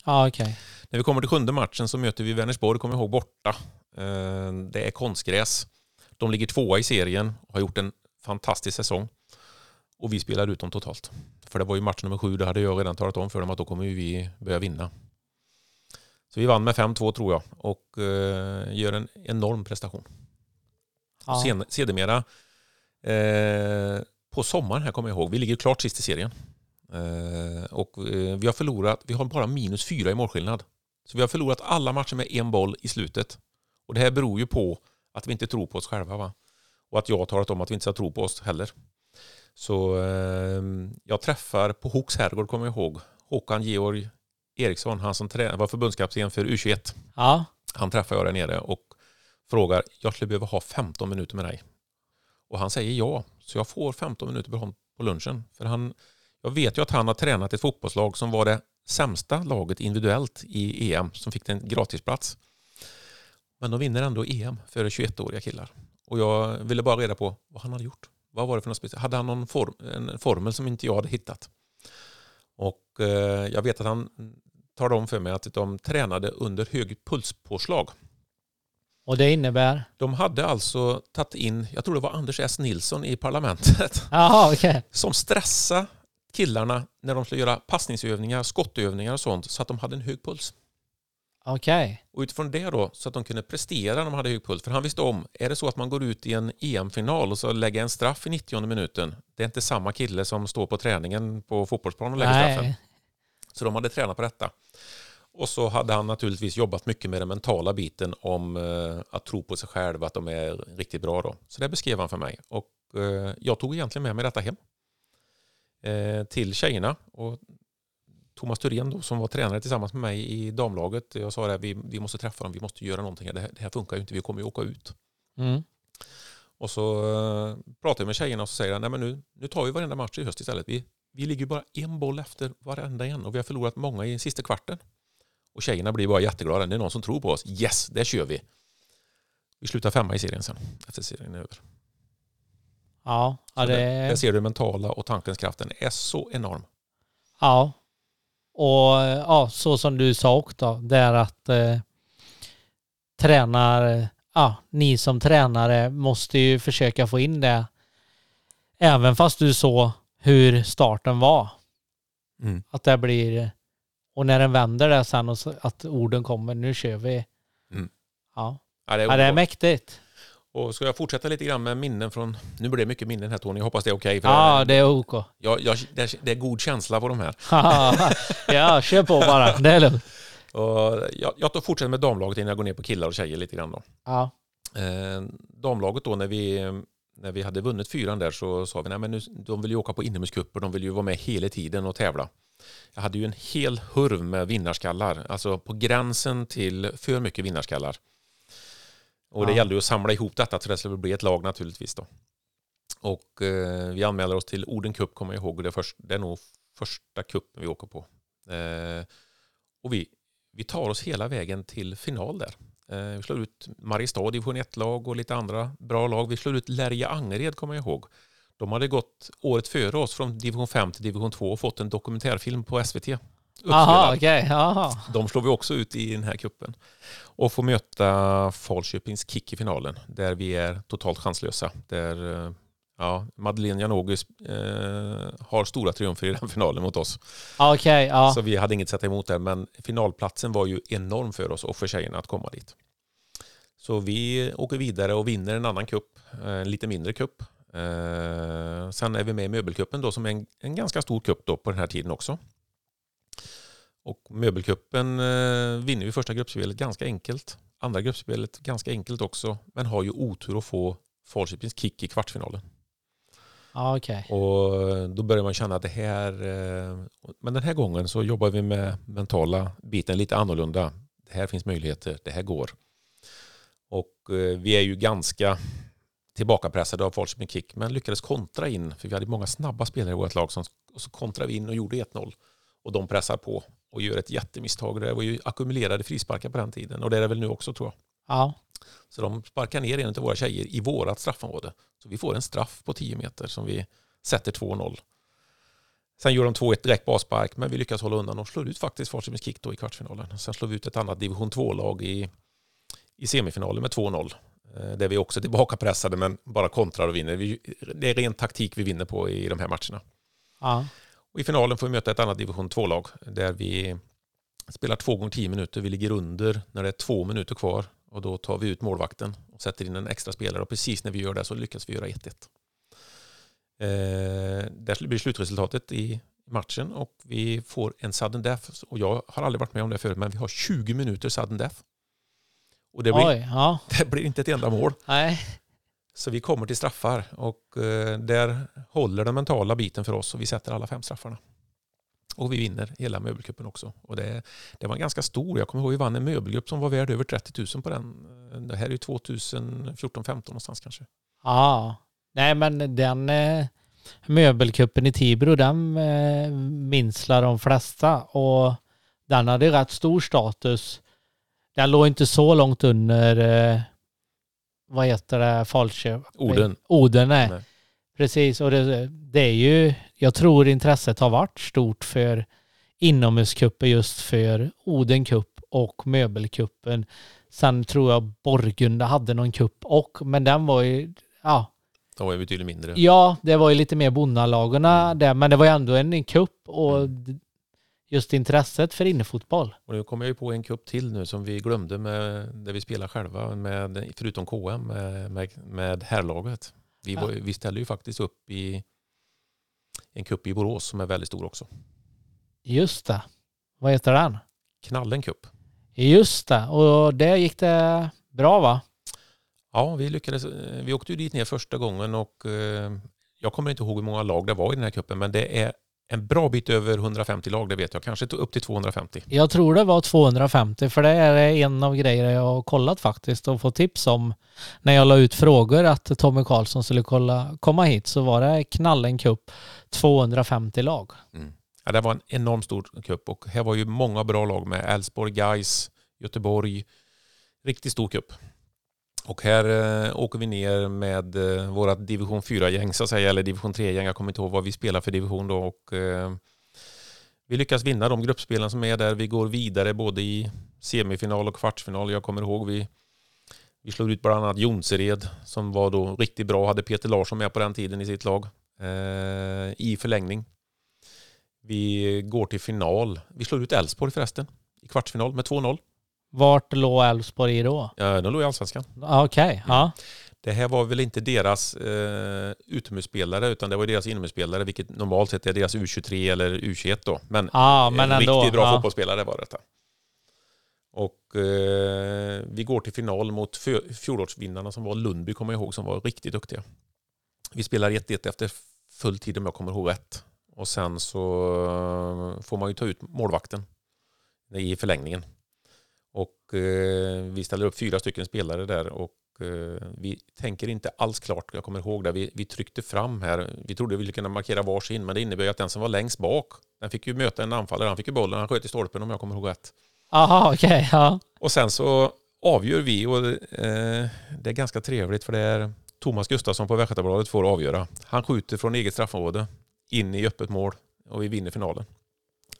Ja, okay. När vi kommer till sjunde matchen så möter vi Vänersborg, kommer jag ihåg, borta. Eh, det är konstgräs. De ligger tvåa i serien och har gjort en fantastisk säsong. Och vi spelar ut dem totalt. För det var ju match nummer sju, det hade jag redan talat om för dem att då kommer vi börja vinna. Så vi vann med 5-2 tror jag och eh, gör en enorm prestation. Ja. Sen, sedermera eh, på sommaren här kommer jag ihåg, vi ligger klart sist i serien. Eh, och eh, vi har förlorat, vi har bara minus fyra i målskillnad. Så vi har förlorat alla matcher med en boll i slutet. Och det här beror ju på att vi inte tror på oss själva. Va? Och att jag har talat om att vi inte ska tro på oss heller. Så eh, jag träffar på Hooks herrgård, kommer jag ihåg, Håkan Georg Eriksson, han som var förbundskapten för U21. Ja. Han träffar jag där nere och frågar, jag skulle behöva ha 15 minuter med dig. Och han säger ja, så jag får 15 minuter med honom på lunchen. För han, jag vet ju att han har tränat ett fotbollslag som var det sämsta laget individuellt i EM som fick en gratisplats. Men de vinner ändå EM för 21-åriga killar. Och jag ville bara reda på vad han hade gjort. Vad var det för något speciellt? Hade han någon form, en formel som inte jag hade hittat? Och eh, jag vet att han talade om för mig att de tränade under hög pulspåslag. Och det innebär? De hade alltså tagit in, jag tror det var Anders S. Nilsson i parlamentet, Aha, okay. som stressade killarna när de skulle göra passningsövningar, skottövningar och sånt så att de hade en hög puls. Okej. Okay. Och utifrån det då så att de kunde prestera när de hade hög puls. För han visste om, är det så att man går ut i en EM-final och så lägger en straff i 90 minuten, det är inte samma kille som står på träningen på fotbollsplanen och lägger Nej. straffen. Så de hade tränat på detta. Och så hade han naturligtvis jobbat mycket med den mentala biten om uh, att tro på sig själv, att de är riktigt bra då. Så det beskrev han för mig. Och uh, jag tog egentligen med mig detta hem uh, till tjejerna. Och Thomas Thurén då, som var tränare tillsammans med mig i damlaget. Jag sa att vi, vi måste träffa dem, vi måste göra någonting. Det här, det här funkar ju inte, vi kommer ju åka ut. Mm. Och så pratade jag med tjejerna och så säger han, nej men nu, nu tar vi varenda match i höst istället. Vi, vi ligger bara en boll efter varenda en och vi har förlorat många i sista kvarten. Och tjejerna blir bara jätteglada. Det är någon som tror på oss. Yes, det kör vi. Vi slutar femma i serien sen, efter serien är över. Ja, ja det... Där, där ser du mentala och tankens kraften är så enorm. Ja, och ja, så som du sa också, det är att eh, tränar, ja, ni som tränare måste ju försöka få in det. Även fast du såg hur starten var. Mm. Att det blir, och när den vänder det sen och så, att orden kommer, nu kör vi. Mm. Ja. Ja, det är, ja, det är mäktigt. Och ska jag fortsätta lite grann med minnen från... Nu blir det mycket minnen här Tony, jag hoppas det är okej. Okay, ja, det är OK. Jag, jag, det, är, det är god känsla på de här. ja, kör på bara. Det är lugnt. Och jag, jag fortsätter med damlaget innan jag går ner på killar och tjejer lite grann då. Ja. Eh, damlaget då när vi, när vi hade vunnit fyran där så sa vi nej men nu, de vill ju åka på inomhuscuper, de vill ju vara med hela tiden och tävla. Jag hade ju en hel hurv med vinnarskallar, alltså på gränsen till för mycket vinnarskallar. Och det ja. gällde att samla ihop detta så det skulle bli ett lag naturligtvis. Då. Och eh, vi anmäler oss till Oden Cup, kommer jag ihåg. Det är, först, det är nog första cupen vi åker på. Eh, och vi, vi tar oss hela vägen till final där. Eh, vi slår ut Mariestad division 1-lag och lite andra bra lag. Vi slår ut Lärja Angered, kommer jag ihåg. De hade gått året före oss från division 5 till division 2 och fått en dokumentärfilm på SVT. Aha, okay. Aha. De slår vi också ut i den här kuppen Och får möta Falköpings Kick i finalen där vi är totalt chanslösa. Där, Ja, Madeleine Janogy eh, har stora triumfer i den finalen mot oss. Okay, ja. Så vi hade inget att sätta emot där, men finalplatsen var ju enorm för oss och för tjejerna att komma dit. Så vi åker vidare och vinner en annan kupp, en lite mindre kupp. Eh, sen är vi med i möbelkuppen då som är en, en ganska stor kupp då på den här tiden också. Och möbelkuppen eh, vinner vi första gruppspelet ganska enkelt. Andra gruppspelet ganska enkelt också, men har ju otur att få Falköpings kick i kvartsfinalen. Ah, okay. Och då börjar man känna att det här... Eh, men den här gången så jobbar vi med mentala biten lite annorlunda. Det här finns möjligheter, det här går. Och eh, vi är ju ganska tillbakapressade av Falköping Kick men lyckades kontra in, för vi hade många snabba spelare i vårt lag, som, och så kontrade vi in och gjorde 1-0. Och de pressar på och gör ett jättemisstag. Det var ju ackumulerade frisparkar på den tiden och det är det väl nu också tror jag. Ja. Så de sparkar ner en av våra tjejer i vårat straffområde. Så vi får en straff på 10 meter som vi sätter 2-0. Sen gör de 2-1 direkt basspark, men vi lyckas hålla undan och slår ut faktiskt Falköpings Kick då i kvartsfinalen. Sen slår vi ut ett annat division 2-lag i, i semifinalen med 2-0. Eh, där vi också är tillbakapressade men bara kontrar och vinner. det är ren taktik vi vinner på i de här matcherna. Ja. Och I finalen får vi möta ett annat division 2-lag där vi spelar två gånger tio minuter. Vi ligger under när det är två minuter kvar och då tar vi ut målvakten och sätter in en extra spelare och precis när vi gör det så lyckas vi göra 1-1. Eh, där blir slutresultatet i matchen och vi får en sudden death. Och jag har aldrig varit med om det förut men vi har 20 minuter sudden death. Och det blir, Oj, ja. det blir inte ett enda mål. Nej. Så vi kommer till straffar och eh, där håller den mentala biten för oss och vi sätter alla fem straffarna. Och vi vinner hela möbelgruppen också. Och det, det var ganska stor. Jag kommer ihåg vi vann en möbelgrupp som var värd över 30 000 på den. Det här är ju 2014-15 någonstans kanske. Ja, nej men den eh, möbelkuppen i Tibro den eh, minnslar de flesta och den hade rätt stor status. Den låg inte så långt under eh, vad heter det, Falköping? Oden. Oden, nej. nej. Precis, och det, det, är ju, jag tror intresset har varit stort för inomhuscuper just för Oden Cup och Möbelkuppen. Sen tror jag Borgunda hade någon kupp och, men den var ju, ja. Den var ju betydligt mindre. Ja, det var ju lite mer bonnalagen mm. där, men det var ju ändå en kupp och mm. just intresset för innefotboll. Och nu kommer jag ju på en kupp till nu som vi glömde med, där vi spelar själva, med, förutom KM, med, med, med herrlaget. Vi, var, vi ställer ju faktiskt upp i en kupp i Borås som är väldigt stor också. Just det. Vad heter den? Knallen Cup. Just det. Och det gick det bra va? Ja, vi lyckades. Vi åkte ju dit ner första gången och eh, jag kommer inte ihåg hur många lag det var i den här kuppen men det är en bra bit över 150 lag, det vet jag. Kanske upp till 250. Jag tror det var 250, för det är en av grejerna jag har kollat faktiskt och fått tips om när jag la ut frågor att Tommy Karlsson skulle kolla, komma hit så var det Knallen Cup 250 lag. Mm. Ja, det var en enormt stor cup och här var ju många bra lag med Elfsborg, Gais, Göteborg. Riktigt stor cup. Och här eh, åker vi ner med eh, våra division 4-gäng så att säga, eller division 3-gäng. Jag kommer inte ihåg vad vi spelar för division då. Och, eh, vi lyckas vinna de gruppspelen som är där. Vi går vidare både i semifinal och kvartsfinal. Jag kommer ihåg vi, vi slog ut bland annat Jonsered som var då riktigt bra. Hade Peter Larsson med på den tiden i sitt lag eh, i förlängning. Vi går till final. Vi slår ut Elfsborg förresten i kvartsfinal med 2-0. Vart låg Elfsborg i då? Ja, de låg i Allsvenskan. Okej, okay. ja. Det här var väl inte deras eh, utomhusspelare utan det var deras inomhusspelare vilket normalt sett är deras U23 eller U21 då. Men, ah, men en ändå, riktigt bra ja. fotbollsspelare var detta. Och eh, vi går till final mot fjolårsvinnarna som var Lundby kommer jag ihåg som var riktigt duktiga. Vi spelar 1-1 efter full tid om jag kommer ihåg rätt. Och sen så får man ju ta ut målvakten i förlängningen. Och eh, vi ställer upp fyra stycken spelare där och eh, vi tänker inte alls klart. Jag kommer ihåg det. Vi, vi tryckte fram här. Vi trodde vi ville kunna markera varsin, men det innebär ju att den som var längst bak, den fick ju möta en anfallare. Han fick ju bollen, han sköt i stolpen om jag kommer ihåg rätt. Aha, okej. Okay, ja. Och sen så avgör vi och eh, det är ganska trevligt för det är Thomas Gustafsson på Västgötabladet får avgöra. Han skjuter från eget straffområde in i öppet mål och vi vinner finalen.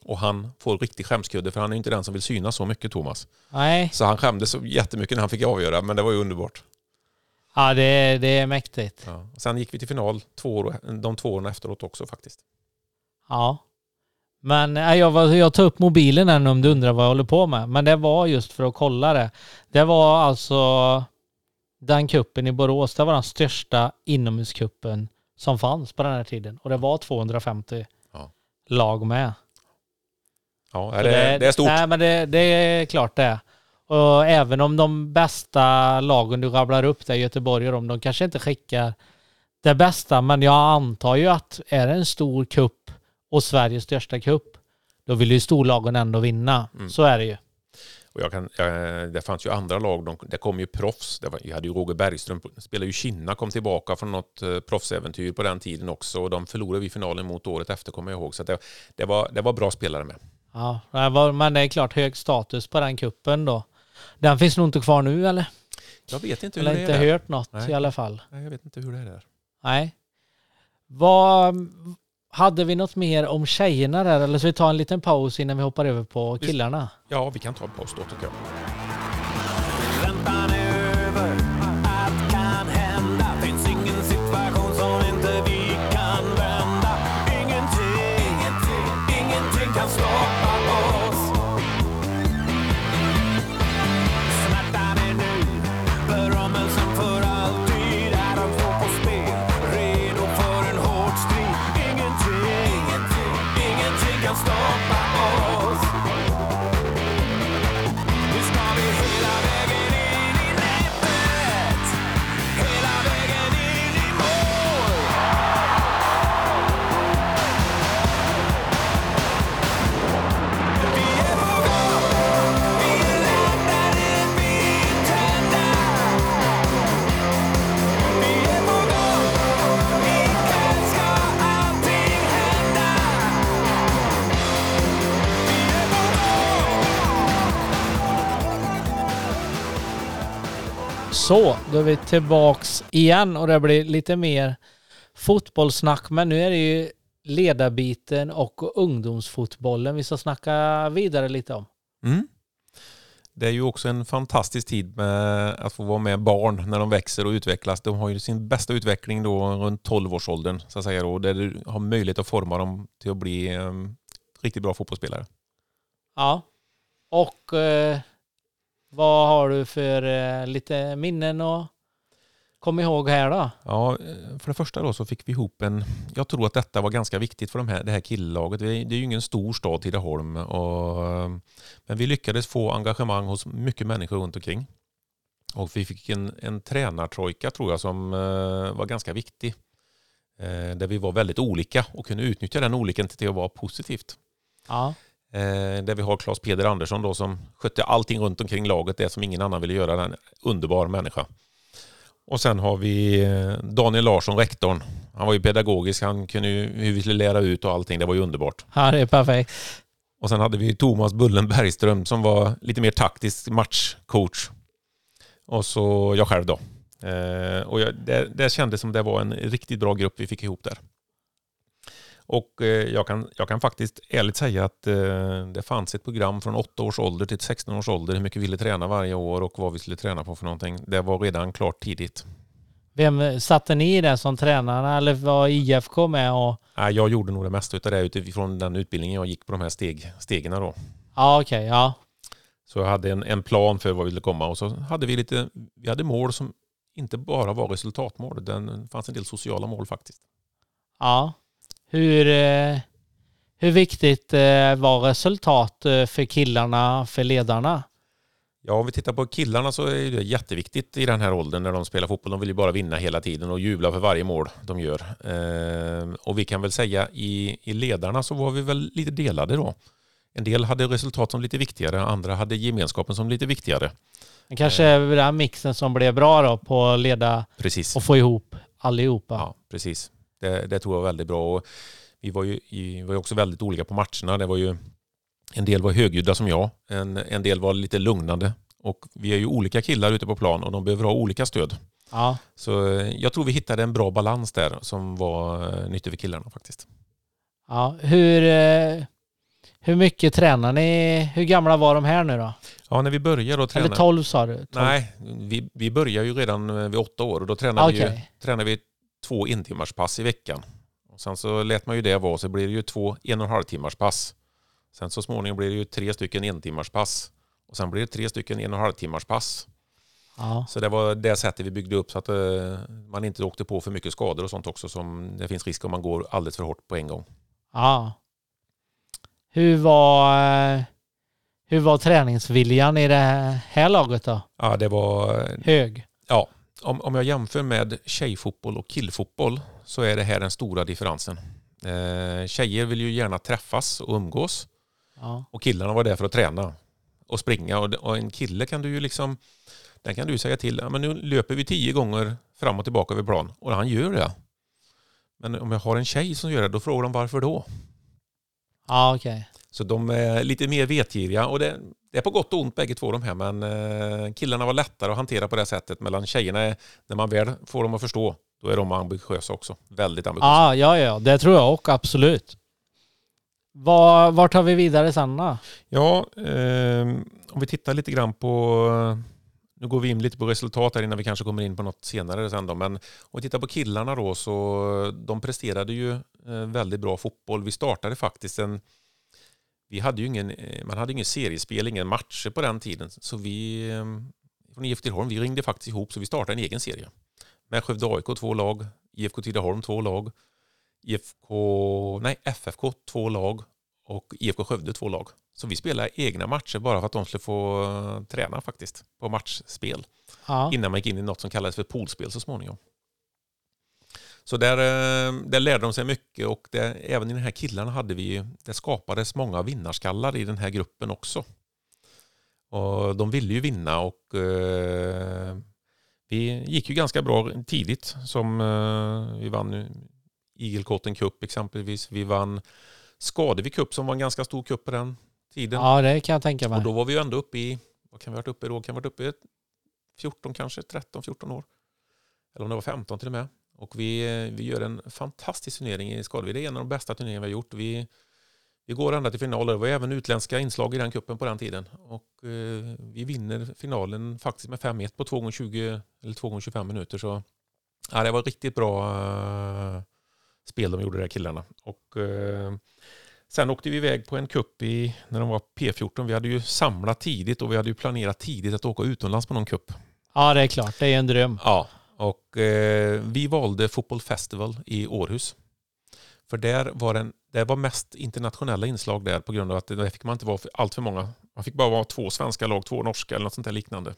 Och han får riktig skämskudde för han är inte den som vill synas så mycket Thomas. Nej. Så han skämdes så jättemycket när han fick avgöra men det var ju underbart. Ja, det är, det är mäktigt. Ja. Sen gick vi till final två år, de två åren efteråt också faktiskt. Ja. Men jag, var, jag tar upp mobilen än om du undrar vad jag håller på med. Men det var just för att kolla det. Det var alltså den kuppen i Borås. Det var den största inomhuskuppen som fanns på den här tiden. Och det var 250 Ja. lag med. Ja, är det, det är stort. Nej, men det, det är klart det är. Och även om de bästa lagen du rabblar upp där, Göteborg och de, de kanske inte skickar det bästa, men jag antar ju att är det en stor kupp och Sveriges största kupp, då vill ju storlagen ändå vinna. Mm. Så är det ju. Och jag kan, jag, det fanns ju andra lag, de, det kom ju proffs. Det var, jag hade ju Roger Bergström, spelade ju Kina, kom tillbaka från något eh, proffsäventyr på den tiden också. Och de förlorade vi finalen mot året efter, kommer jag ihåg. Så det, det, var, det var bra spelare med. Ja, men det är klart hög status på den kuppen då. Den finns nog inte kvar nu eller? Jag vet inte Jag hur har det inte är. där. hört något Nej. i alla fall. Nej, jag vet inte hur det är där. Nej. Vad, hade vi något mer om tjejerna där eller så vi tar en liten paus innan vi hoppar över på killarna? Ja, vi kan ta en paus då tycker jag. Så, då är vi tillbaks igen och det blir lite mer fotbollssnack. Men nu är det ju ledarbiten och ungdomsfotbollen vi ska snacka vidare lite om. Mm. Det är ju också en fantastisk tid med att få vara med barn när de växer och utvecklas. De har ju sin bästa utveckling då runt 12-årsåldern så att säga då, där du har möjlighet att forma dem till att bli eh, riktigt bra fotbollsspelare. Ja. Och eh, vad har du för eh, lite minnen och kom ihåg här då? Ja, för det första då så fick vi ihop en... Jag tror att detta var ganska viktigt för de här, det här killlaget. Det är ju ingen stor stad, Tidaholm. Och, men vi lyckades få engagemang hos mycket människor runt omkring. Och vi fick en, en tränartrojka tror jag som eh, var ganska viktig. Eh, där vi var väldigt olika och kunde utnyttja den olikheten till att vara positivt. Ja. Eh, där vi har Claes Peder Andersson då som skötte allting runt omkring laget, det som ingen annan ville göra. En underbar människa. Och sen har vi eh, Daniel Larsson, rektorn. Han var ju pedagogisk, han kunde ju hur vi skulle lära ut och allting. Det var ju underbart. ja, det är perfekt. Och sen hade vi Thomas Bullen Bergström som var lite mer taktisk matchcoach. Och så jag själv då. Eh, och jag, det, det kändes som det var en riktigt bra grupp vi fick ihop där. Och eh, jag, kan, jag kan faktiskt ärligt säga att eh, det fanns ett program från 8 års ålder till 16 års ålder hur mycket vi ville träna varje år och vad vi skulle träna på för någonting. Det var redan klart tidigt. Vem satte ni i det som tränarna eller var IFK med? Och... Jag gjorde nog det mesta av det utifrån den utbildningen jag gick på de här steg, stegen då. Ja, okej, ja. Så jag hade en, en plan för vad vi ville komma och så hade vi lite, vi hade mål som inte bara var resultatmål. Det fanns en del sociala mål faktiskt. Ja. Hur, eh, hur viktigt eh, var resultat eh, för killarna, för ledarna? Ja, om vi tittar på killarna så är det jätteviktigt i den här åldern när de spelar fotboll. De vill ju bara vinna hela tiden och jubla för varje mål de gör. Och vi kan väl säga i, i ledarna så var vi väl lite delade då. En del hade resultat som lite viktigare, andra hade gemenskapen som lite viktigare. Det kanske är den mixen som blev bra då på att leda Precis. och få ihop allihopa. Ja, precis. Det, det tror jag var väldigt bra. Och vi var ju i, var ju också väldigt olika på matcherna. Det var ju, en del var högljudda som jag, en, en del var lite lugnande. Och vi är ju olika killar ute på plan och de behöver ha olika stöd. Ja. Så eh, jag tror vi hittade en bra balans där som var eh, nyttig för killarna faktiskt. Ja, hur, eh, Hur mycket tränar ni? Hur gamla var de här nu då? Ja, när vi började då träna... Eller 12 sa du? 12. Nej, vi, vi börjar ju redan vid åtta år och då tränar vi, ju, Okej. tränar vi två entimmarspass i veckan. Och sen så lät man ju det vara så blir det ju två en och en halv timmars pass. Sen så småningom blir det ju tre stycken entimmarspass. Och sen blir det tre stycken en och en halv timmars pass. Ja. Så det var det sättet vi byggde upp så att eh, man inte åkte på för mycket skador och sånt också som det finns risk om man går alldeles för hårt på en gång. ja. Hur var, eh, hur var träningsviljan i det här laget då? Ja, det var Hög? Om, om jag jämför med tjejfotboll och killfotboll så är det här den stora differensen. Eh, tjejer vill ju gärna träffas och umgås Ja. och killarna var där för att träna och springa. Och, och en kille kan du ju liksom, den kan du säga till, ja, men nu löper vi tio gånger fram och tillbaka över plan och han gör det. Men om jag har en tjej som gör det, då frågar de varför då? Ja, okej. Så de är lite mer vetgiriga och det, det är på gott och ont bägge två de här men eh, killarna var lättare att hantera på det sättet medan tjejerna, är, när man väl får dem att förstå, då är de ambitiösa också. Väldigt ambitiösa. Ja, ja, ja, det tror jag också, absolut. Var, var tar vi vidare sen då? Ja, eh, om vi tittar lite grann på, nu går vi in lite på resultat här innan vi kanske kommer in på något senare sen då, men om vi tittar på killarna då så de presterade ju eh, väldigt bra fotboll. Vi startade faktiskt en, vi hade ju ingen, eh, man hade ingen seriespel, ingen matcher på den tiden, så vi eh, från IFK Tidaholm, vi ringde faktiskt ihop så vi startade en egen serie. Med Skövde AIK två lag, IFK Tidaholm två lag, IFK, nej FFK två lag och IFK Skövde två lag. Så vi spelade egna matcher bara för att de skulle få eh, träna faktiskt på matchspel Ja. innan man gick in i något som kallades för poolspel så småningom. Så där, eh, där lärde de sig mycket och det, även i den här killarna hade vi, det skapades många vinnarskallar i den här gruppen också. Och de ville ju vinna och eh, vi gick ju ganska bra tidigt som eh, vi vann Igelkotten Cup exempelvis. Vi vann Skadevi Cup som var en ganska stor cup på den tiden. ja, det kan jag tänka mig. Och då var vi ju ändå uppe i, vad kan vi ha varit uppe i då? Kan vi ha varit uppe i 14 kanske, 13-14 år. Eller om det var 15 till och med. Och vi, eh, vi gör en fantastisk turnering i Skadevi. Det är en av de bästa turneringar vi har gjort. Vi, vi går ända till final. Det var även utländska inslag i den kuppen på den tiden. Och eh, vi vinner finalen faktiskt med 5-1 på 2 gånger 20 eller 2 gånger 25 minuter. Så ja, det var riktigt bra eh, spel de gjorde, de här killarna. Och eh, Sen åkte vi iväg på en kupp i, när de var P14. Vi hade ju samlat tidigt och vi hade ju planerat tidigt att åka utomlands på någon kupp. Ja, det är klart. Det är en dröm. Ja. Och eh, vi valde Football Festival i Århus. För där var, en, det var mest internationella inslag där på grund av att där fick man inte vara för, allt för många. Man fick bara vara två svenska lag, två norska eller något sånt där liknande.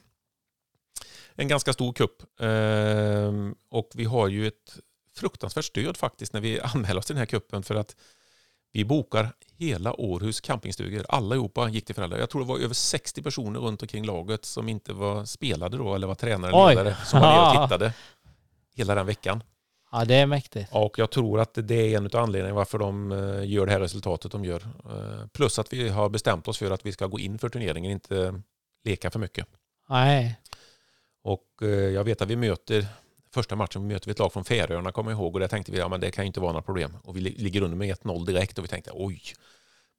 En ganska stor kupp. Eh, och vi har ju ett fruktansvärt stöd faktiskt när vi anmäler oss till den här kuppen för att vi bokar hela Århus campingstugor. Allihopa gick till föräldrar. Jag tror det var över 60 personer runt omkring laget som inte var spelade då eller var tränare eller ledare som var nere och tittade hela den veckan. Ja, det är mäktigt. Och jag tror att det är en av anledningarna varför de eh, gör det här resultatet de gör. Eh, Plus att vi har bestämt oss för att vi ska gå in för turneringen, inte leka för mycket. Nej. Och eh, jag vet att vi möter, första matchen möter vi ett lag från Färöarna kommer jag ihåg och där tänkte vi ja, men det kan ju inte vara några problem. Och vi ligger under med 1-0 direkt och vi tänkte oj.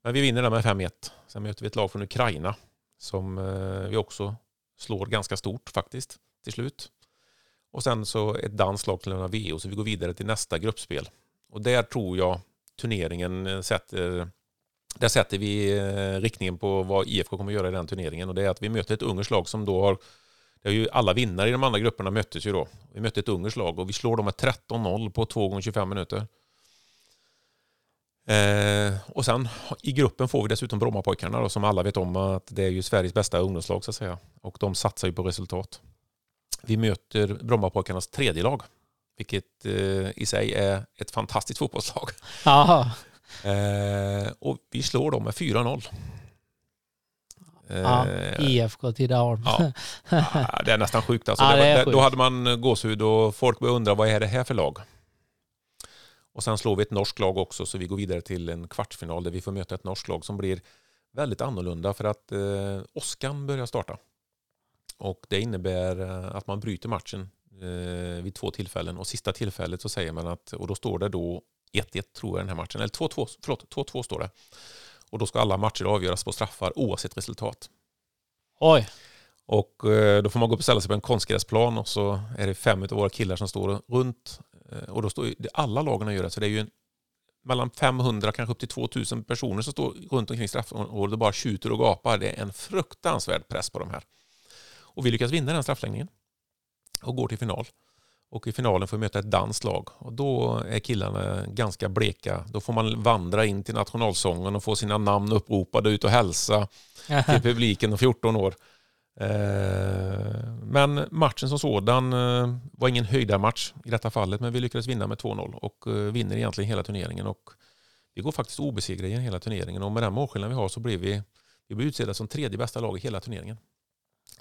Men vi vinner den med 5-1. Sen möter vi ett lag från Ukraina som eh, vi också slår ganska stort faktiskt till slut. Och sen så ett danskt lag till Lena VO så vi går vidare till nästa gruppspel. Och där tror jag turneringen eh, sätter där sätter vi eh, riktningen på vad IFK kommer att göra i den turneringen och det är att vi möter ett ungerskt lag som då har det är ju alla vinnare i de andra grupperna möttes ju då. Vi mötte ett ungerskt lag och vi slår dem med 13-0 på 2 gånger 25 minuter. Eh, och sen i gruppen får vi dessutom Brommapojkarna då, som alla vet om att det är ju Sveriges bästa ungdomslag så att säga. Och de satsar ju på resultat. Vi möter Brommapojkarnas tredje lag, vilket eh, i sig är ett fantastiskt fotbollslag. Eh, och vi slår dem med 4-0. Eh, ja. IFK Tidaholm. Ja. Ah, det är nästan sjukt. Alltså. Ja, det var, det, då hade man gåshud och folk började undra vad är det här för lag? Och sen slår vi ett norskt lag också så vi går vidare till en kvartsfinal där vi får möta ett norskt lag som blir väldigt annorlunda för att eh, Oskan börjar starta. Och det innebär eh, att man bryter matchen eh, vid två tillfällen och sista tillfället så säger man att, och då står det då 1-1 tror jag den här matchen, eller 2-2, förlåt, 2-2 står det. Och då ska alla matcher avgöras på straffar oavsett resultat. Oj. Och eh, då får man gå och ställa sig på en konstgräsplan och så är det fem av våra killar som står runt. Eh, och då står ju, det- alla lagen gör det, så det är ju en, mellan 500 kanske upp till 2000 personer som står runt omkring straffområdet och bara tjuter och gapar. Det är en fruktansvärd press på de här. Och vi lyckas vinna den straffläggningen och går till final. Och i finalen får vi möta ett danskt lag och då är killarna ganska bleka. Då får man vandra in till nationalsången och få sina namn uppropade ut och hälsa till publiken om 14 år. Eh, Men matchen som sådan eh, var ingen höjdarmatch i detta fallet, men vi lyckades vinna med 2-0 och eh, vinner egentligen hela turneringen. Och vi går faktiskt obesegrade i hela turneringen och med den målskillnaden vi har så blir vi, vi blir utsedda som tredje bästa lag i hela turneringen.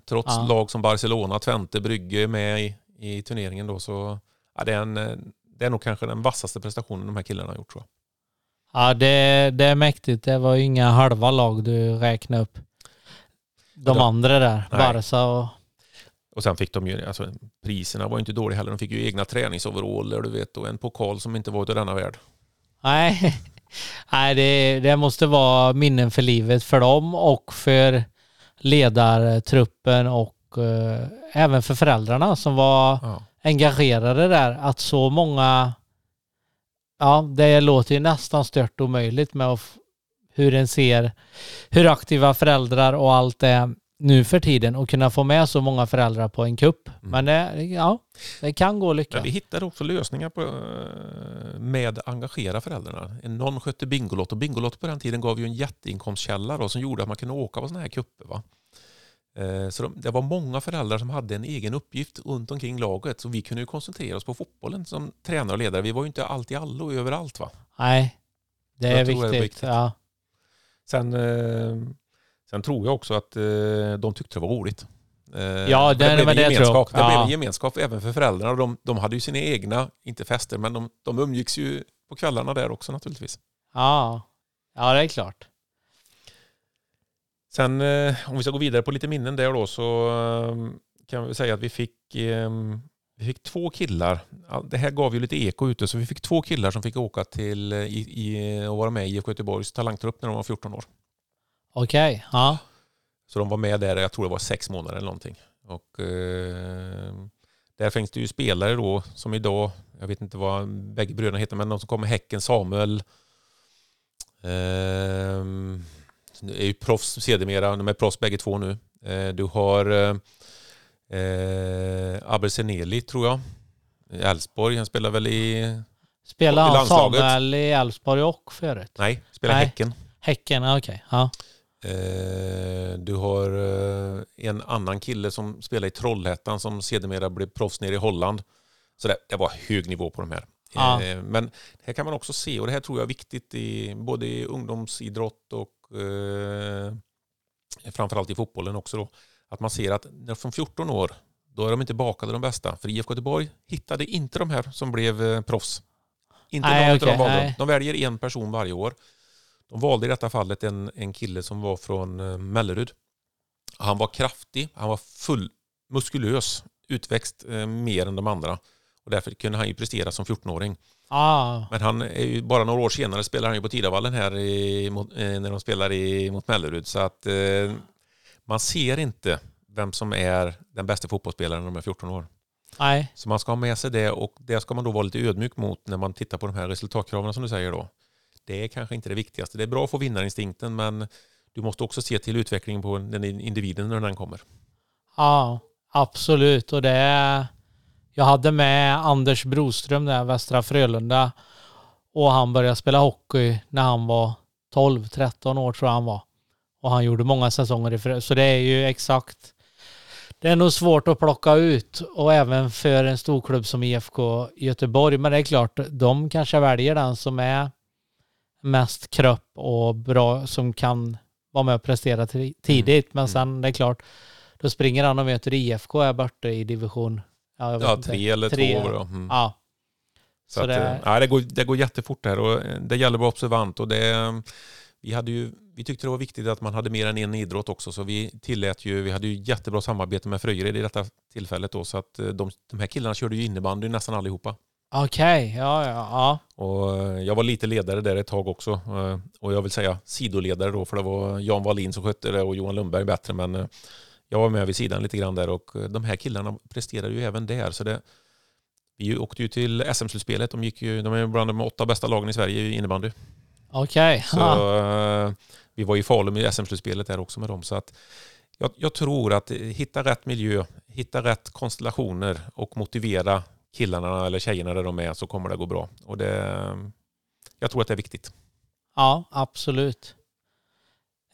Trots Ja. lag som Barcelona, Twente, Brygge med i, i turneringen då så ja, det, är en, eh, det är nog kanske den vassaste prestationen de här killarna har gjort tror jag. Ja, det, det är mäktigt. Det var ju inga halva lag du räknade upp. De Ja, andra där, nej. Barca och... Och sen fick de ju, alltså priserna var ju inte dåliga heller. De fick ju egna träningsoveraller du vet och en pokal som inte var av denna värld. Nej, Nej det, det måste vara minnen för livet för dem och för ledartruppen och eh, även för föräldrarna som var Ja. engagerade där. Att så många... Ja, det låter ju nästan stört omöjligt med hur en ser hur aktiva föräldrar och allt är nu för tiden och kunna få med så många föräldrar på en kupp. Men det, ja, det kan gå att Men vi hittade också lösningar på, eh, med att engagera föräldrarna. Någon skötte Bingolotto. Bingolotto på den tiden gav ju en jätteinkomstkälla då, som gjorde att man kunde åka på sådana här kupper. Va? Eh, Så de, det var många föräldrar som hade en egen uppgift runt omkring laget. Så vi kunde ju koncentrera oss på fotbollen som tränare och ledare. Vi var ju inte alltid allo och överallt. Va? Nej, det är tror det viktigt. viktigt. Ja. Sen, eh, sen tror jag också att eh, de tyckte det var roligt. Ja, det- blev det tror jag. gemenskap. Det blev Ja. en gemenskap även för föräldrarna. De, de hade ju sina egna, inte fester, men de, de umgicks ju på kvällarna där också naturligtvis. Ja. ja, det är klart. Sen eh, om vi ska gå vidare på lite minnen där då så eh, kan vi säga att vi fick, eh, vi fick två killar. Det här gav ju lite eko ute så vi fick två killar som fick åka till eh, i, i, och vara med i IFK Göteborgs talangtrupp när de var 14 år. Okej, ja. Så de var med där, jag tror det var sex månader eller någonting. Och, eh, där finns det ju spelare då som idag, jag vet inte vad bägge bröderna heter, men de som kommer Häcken, Samuel. Eh, är ju proffs sedermera, de är proffs bägge två nu. Eh, du har eh, eh, Abel tror jag. i Elfsborg, han spelar väl i... Spelade I han. Samuel i Elfsborg och förut? Nej, spelar Nej. Häcken. Häcken, okej. Ja. Eh, du har eh, en annan kille som spelar i Trollhättan som sedermera blev proffs nere i Holland. Så det, det var hög nivå på de här. Ja. Men här kan man också se, och det här tror jag är viktigt i både i ungdomsidrott och eh, framförallt i fotbollen också då, att man ser att när från 14 år, då är de inte bakade de bästa. För IFK Göteborg hittade inte de här som blev eh, proffs. Inte Nej, någon okej, av de valde. nej. De väljer en person varje år. De valde i detta fallet en, en kille som var från eh, Mellerud. Han var kraftig, han var full muskulös, utväxt eh, mer än de andra. Och därför kunde han ju prestera som 14-åring. Ah, Men han är ju, bara några år senare spelar han ju på Tidavallen här i, mot, eh, när de spelar i, mot Mellerud. Så att eh, man ser inte vem som är den bästa fotbollsspelaren när de är 14 år. nej. Så man ska ha med sig det och det ska man då vara lite ödmjuk mot när man tittar på de här resultatkraven som du säger då. Det är kanske inte det viktigaste. Det är bra att få vinnarinstinkten men du måste också se till utvecklingen på den individen när den kommer. Ja, absolut. Och det är... Jag hade med Anders Broström där, Västra Frölunda. Och han började spela hockey när han var 12-13 år tror jag han var. Och han gjorde många säsonger i Frölunda. Så det är ju exakt... Det är nog svårt att plocka ut och även för en storklubb som IFK Göteborg. Men det är klart, de kanske väljer den som är mest kropp och bra, som kan vara med och prestera ti- tidigt. Men Mm. sen det är klart, då springer han och möter IFK är borta i division ja, Ja, inte. tre eller Tre. två. Då. Mm. Ja. Så, Så att, det-. Ja, det, går, det går jättefort här och eh, det gäller att vara observant. Och det, vi, hade ju, vi tyckte det var viktigt att man hade mer än en idrott också så vi tillät ju, vi hade ju jättebra samarbete med Fröjered i detta tillfället då så att eh, de, de här killarna körde ju innebandy nästan allihopa. Okej, ja, ja, ja. Och eh, jag var lite ledare där ett tag också. Eh, Och jag vill säga sidoledare då, för det var Jan Wallin som skötte det och Johan Lundberg bättre. Men eh, jag var med vid sidan lite grann där och eh, de här killarna presterade ju även där. Så det, vi åkte ju till SM-slutspelet. De, gick ju, de är bland de åtta bästa lagen i Sverige i innebandy. Okej. Ja. eh, vi var i Falun i SM-slutspelet där också med dem. Så att jag, jag tror att hitta rätt miljö, hitta rätt konstellationer och motivera killarna eller tjejerna där de är så kommer det gå bra. Och det, jag tror att det är viktigt. ja, absolut.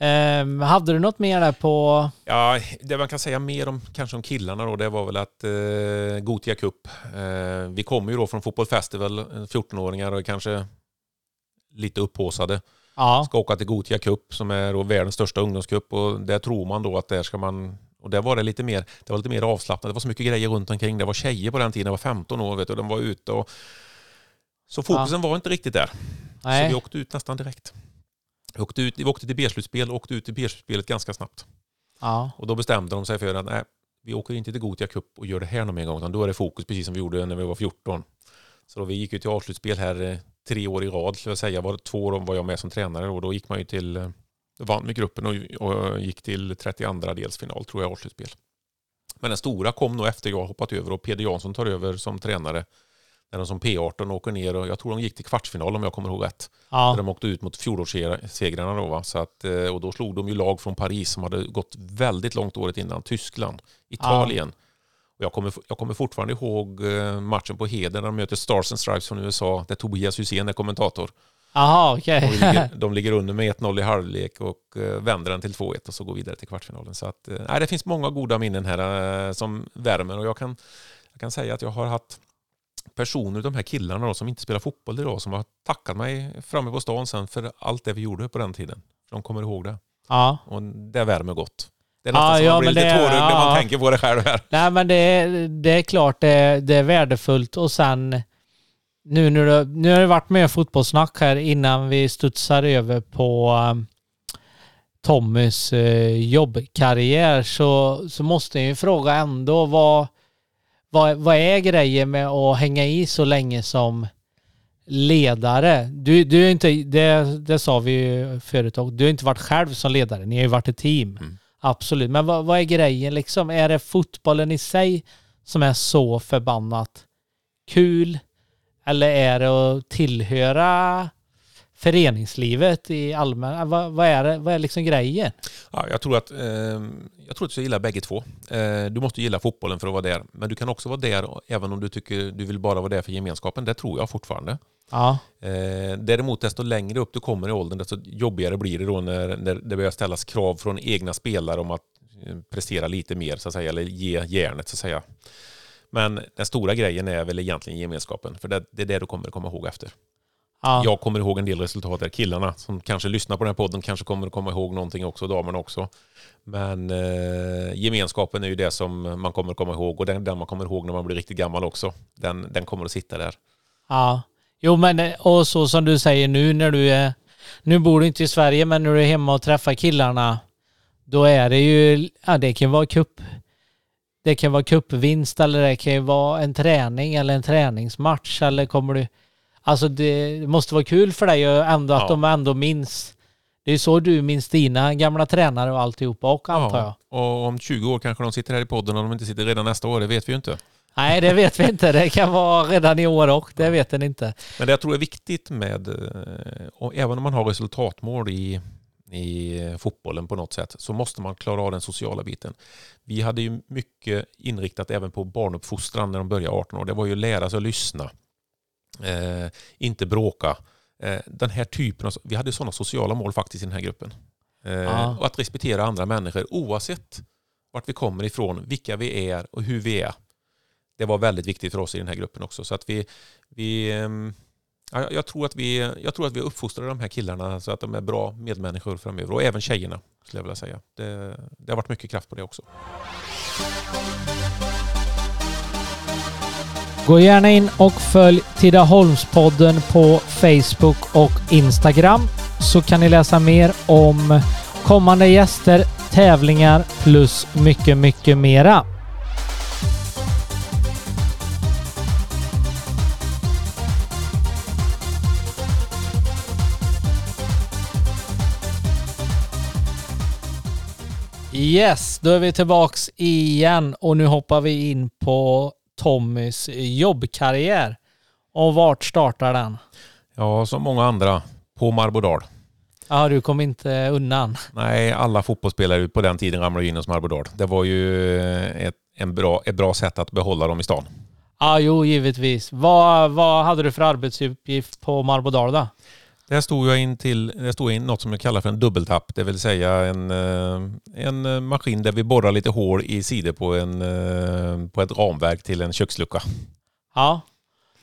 Ehm, hade du något mer där på... Ja, det man kan säga mer om kanske om killarna då, det var väl att eh, Gotia Cup. Eh, vi kommer ju då från Fotboll Festival, eh, 14-åringar och kanske lite upphåsade. Ja, Ska åka till Gotia Cup som är då världens största ungdomscup och där tror man då att där ska man och där var det lite mer, det var lite mer avslappnat. Det var så mycket grejer runt omkring. Det var tjejer på den tiden, jag var 15 år vet du, och de var ute och så fokusen var inte riktigt där. Så nej. vi åkte ut nästan direkt. Vi åkte, ut, vi åkte till B-slutspel och åkte ut till B-slutspelet ganska snabbt. Ja, Och då bestämde de sig för att nej, vi åker inte till Gotia Cup och gör det här någon mer gång, utan då är det fokus precis som vi gjorde när vi var 14. Så då vi gick ju till avslutspel här eh, tre år i rad, skulle jag säga. Var, två år var jag med som tränare och då gick man ju till, eh, vann med gruppen och, och gick till 32 delsfinal tror jag, avslutspel. Men den stora kom nog efter jag hoppat över och Peder Jansson tar över som tränare. När de som P18 åker ner och jag tror de gick till kvartsfinal om jag kommer ihåg rätt. Där ja, de åkte ut mot fjolårssegrarna då. Va? Så att, eh, och då slog de ju lag från Paris som hade gått väldigt långt året innan. Tyskland, Italien. Och jag, kommer, jag kommer fortfarande ihåg eh, matchen på Heder när de möter Stars and Stripes från USA där Tobias Hysén är kommentator. Och okej. de, ligger, de ligger under med 1-0 i halvlek och eh, vänder den till 2-1 och så går vidare till kvartsfinalen. Så att, nej, det finns många goda minnen här som värmer och jag kan, jag kan säga att jag har haft personer, de här killarna då, som inte spelar fotboll idag, som har tackat mig framme på stan sen för allt det vi gjorde på den tiden. De kommer ihåg det. Ja. Och det värmer gott. Det är Ja, nästan som ja, man blir men lite tårögd när man ja. tänker på det själv här. Nej men det, det är klart det, det är värdefullt och sen nu du, nu har det varit med fotbollssnack här innan vi studsar över på um, Tommys eh, jobbkarriär så, så måste jag ju fråga ändå vad, vad, vad är grejen med att hänga i så länge som ledare? Du, du är inte, det, det sa vi ju förut du har inte varit själv som ledare, ni har ju varit ett team. Mm. Absolut, men vad, vad är grejen liksom? Är det fotbollen i sig som är så förbannat kul? Eller är det att tillhöra föreningslivet i allmän... Vad, vad, är det, vad är liksom grejen? Ja, jag, tror att, eh, jag tror att du ska gilla bägge två. Eh, du måste gilla fotbollen för att vara där. Men du kan också vara där även om du tycker du vill bara vara där för gemenskapen. Det tror jag fortfarande. Ja, Eh, däremot desto längre upp du kommer i åldern desto jobbigare blir det då när, när det börjar ställas krav från egna spelare om att eh, prestera lite mer så att säga, eller ge järnet så att säga. Men den stora grejen är väl egentligen gemenskapen, för det, det är det du kommer komma ihåg efter. Ja, Jag kommer ihåg en del resultat där. Killarna som kanske lyssnar på den här podden kanske kommer komma ihåg någonting också, damerna också. Men eh, gemenskapen är ju det som man kommer komma ihåg och den, den man kommer ihåg när man blir riktigt gammal också. Den, den kommer att sitta där. ja. Jo men eh, och så som du säger nu när du är... Nu bor du inte i Sverige men när du är hemma och träffar killarna då är det ju... Ja det kan vara kupp. Det kan vara kuppvinst eller det kan ju vara en träning eller en träningsmatch eller kommer du... Alltså det måste vara kul för dig ändå att Ja. de ändå minns... Det är så du minns dina gamla tränare och alltihopa och antar jag. Och om 20 år kanske de sitter här i podden och de inte sitter redan nästa år, det vet vi ju inte. Nej, det vet vi inte. Det kan vara redan i år och det vet den inte. Men det jag tror är viktigt med, eh, och även om man har resultatmål i, i fotbollen på något sätt, så måste man klara av den sociala biten. Vi hade ju mycket inriktat även på barnuppfostran när de började 18 år. Det var ju att lära sig att lyssna, eh, inte bråka. Eh, den här typen av, vi hade sådana sociala mål faktiskt i den här gruppen. Eh, Ja. Och att respektera andra människor oavsett vart vi kommer ifrån, vilka vi är och hur vi är. Det var väldigt viktigt för oss i den här gruppen också. Så att vi, vi ehm, ja, jag, jag, tror att vi, jag tror att vi uppfostrar de här killarna så att de är bra medmänniskor framöver. Och även tjejerna, skulle jag vilja säga. Det, det har varit mycket kraft på det också. Gå gärna in och följ Tidaholmspodden på Facebook och Instagram så kan ni läsa mer om kommande gäster, tävlingar plus mycket, mycket mera. Yes, då är vi tillbaks igen och nu hoppar vi in på Tommys jobbkarriär. Och vart startar den? Ja, som många andra, på Marbodal. Ja, du kom inte undan. Nej, alla fotbollsspelare på den tiden ramlade in hos Marbodal. Det var ju ett, en bra, ett bra sätt att behålla dem i stan. Ja, jo, givetvis. Vad, vad hade du för arbetsuppgift på Marbodal då? Där stod jag in till där stod in något som jag kallar för en dubbeltapp. Det vill säga en, eh, en maskin där vi borrar lite hål i sidor på, en, eh, på ett ramverk till en kökslucka. Ja.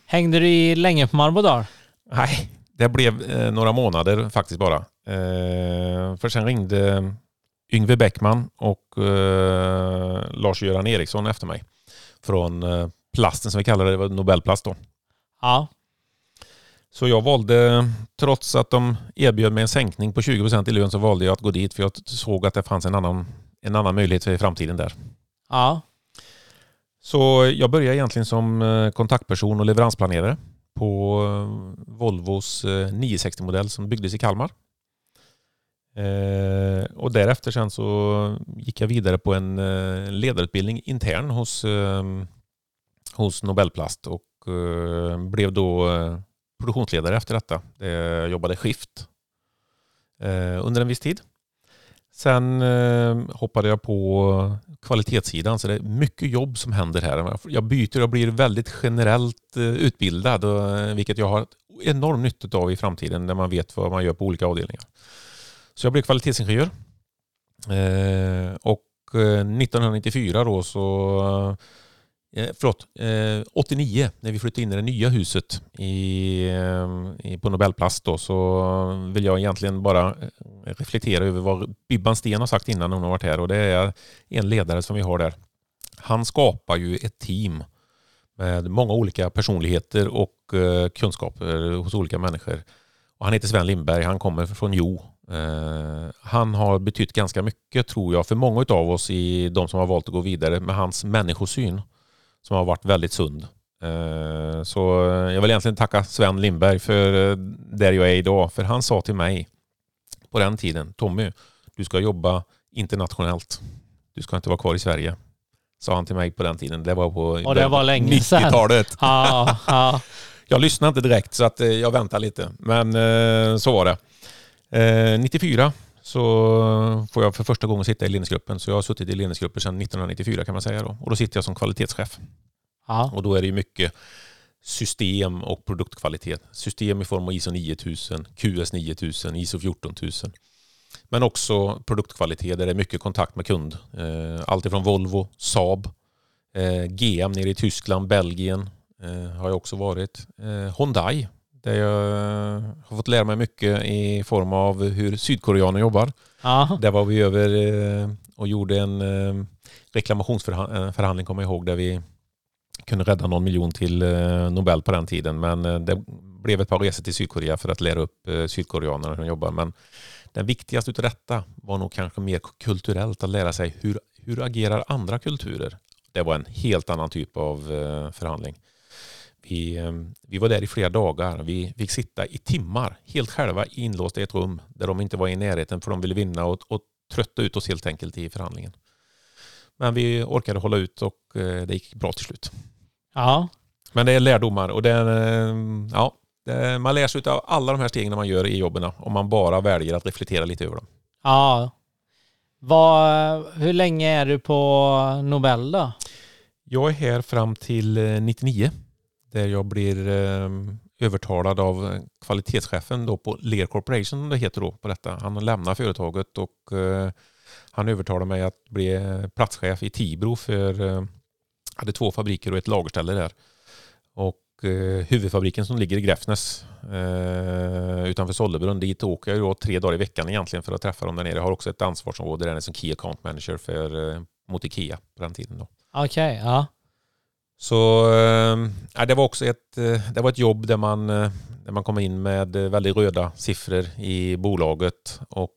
Hängde du i länge på Marbodal? Nej, det blev eh, några månader faktiskt bara. Eh, för sen ringde Yngve Bäckman och eh, Lars-Göran Eriksson efter mig. Från eh, plasten som vi kallar det, det var Nobelplast då. Ja. Så jag valde, trots att de erbjöd mig en sänkning på 20% i lön, så valde jag att gå dit för jag såg att det fanns en annan, en annan möjlighet för framtiden där. Ja. Så jag började egentligen som eh, kontaktperson och leveransplanerare på eh, Volvos 960-modell som byggdes i Kalmar. Eh, och därefter sen så gick jag vidare på en eh, ledarutbildning intern hos, eh, hos Nobelplast och eh, blev då eh, produktionsledare efter detta. Jag jobbade skift eh, under en viss tid. Sen eh, hoppade jag på kvalitetssidan så det är mycket jobb som händer här. Jag byter och blir väldigt generellt utbildad vilket jag har enorm nytta av i framtiden när man vet vad man gör på olika avdelningar. Så jag blev kvalitetsingenjör. och 1994 då så Eh, förlåt, eh, 89 när vi flyttade in i det nya huset i, eh, på Nobelplast då, så vill jag egentligen bara eh, reflektera över vad Bibban Sten har sagt innan hon har varit här och det är en ledare som vi har där. Han skapar ju ett team med många olika personligheter och eh, kunskaper hos olika människor. Och han heter Sven Lindberg, han kommer från Jo. Eh, han har betytt ganska mycket tror jag för många av oss i de som har valt att gå vidare med hans människosyn som har varit väldigt sund. Eh, så jag vill egentligen tacka Sven Lindberg för eh, där jag är idag. För han sa till mig på den tiden, Tommy, du ska jobba internationellt. Du ska inte vara kvar i Sverige. Sa han till mig på den tiden. Det var på Och det var länge 90-talet. Ja, ja. Jag lyssnade inte direkt så att eh, jag väntar lite. Men så var det. 94 så får jag för första gången sitta i ledningsgruppen. Så jag har suttit i ledningsgrupper sedan 1994 kan man säga. Då. Och då sitter jag som kvalitetschef. Ja. Och då är det mycket system och produktkvalitet. System i form av ISO 9000, QS 9000, ISO 14000. Men också produktkvalitet där det är mycket kontakt med kund. Eh, allt ifrån Volvo, Saab, eh, GM nere i Tyskland, Belgien eh, har jag också varit. Hyundai där jag har fått lära mig mycket i form av hur sydkoreaner jobbar. Ja. Där var vi över och gjorde en reklamationsförhandling, kommer jag ihåg, där vi kunde rädda någon miljon till eh, Nobel på den tiden. Men eh, det blev ett par resor till Sydkorea för att lära upp eh, sydkoreanerna hur de jobbar. Men den viktigaste av detta var nog kanske mer kulturellt att lära sig hur, hur agerar andra kulturer. Det var en helt annan typ av förhandling. Vi, vi var där i flera dagar. Vi fick sitta i timmar helt själva inlåsta i ett rum där de inte var i närheten för de ville vinna och, och trötta ut oss helt enkelt i förhandlingen. Men vi orkade hålla ut och det gick bra till slut. Ja. Men det är lärdomar och det är, eh, ja, det, man lär sig av alla de här stegen man gör i jobben om man bara väljer att reflektera lite över dem. Ja. Vad, hur länge är du på Nobel då? Jag är här fram till 99 eh, där jag blir eh, övertalad av eh, kvalitetschefen då på Lear Corporation, det heter då på detta. Han lämnar företaget och eh, han övertalar mig att bli eh, platschef i Tibro för eh, hade två fabriker och ett lagerställe där. Och eh, huvudfabriken som ligger i Gräfsnäs utanför Sollebrunn, dit åker jag då tre dagar i veckan egentligen för att träffa dem där nere. Jag har också ett ansvarsområde där som Key Account Manager för, mot Ikea på den tiden. Okej, okay, ja. Så eh, det var också ett, eh, det var ett jobb där man, eh, där man kom in med väldigt röda siffror i bolaget och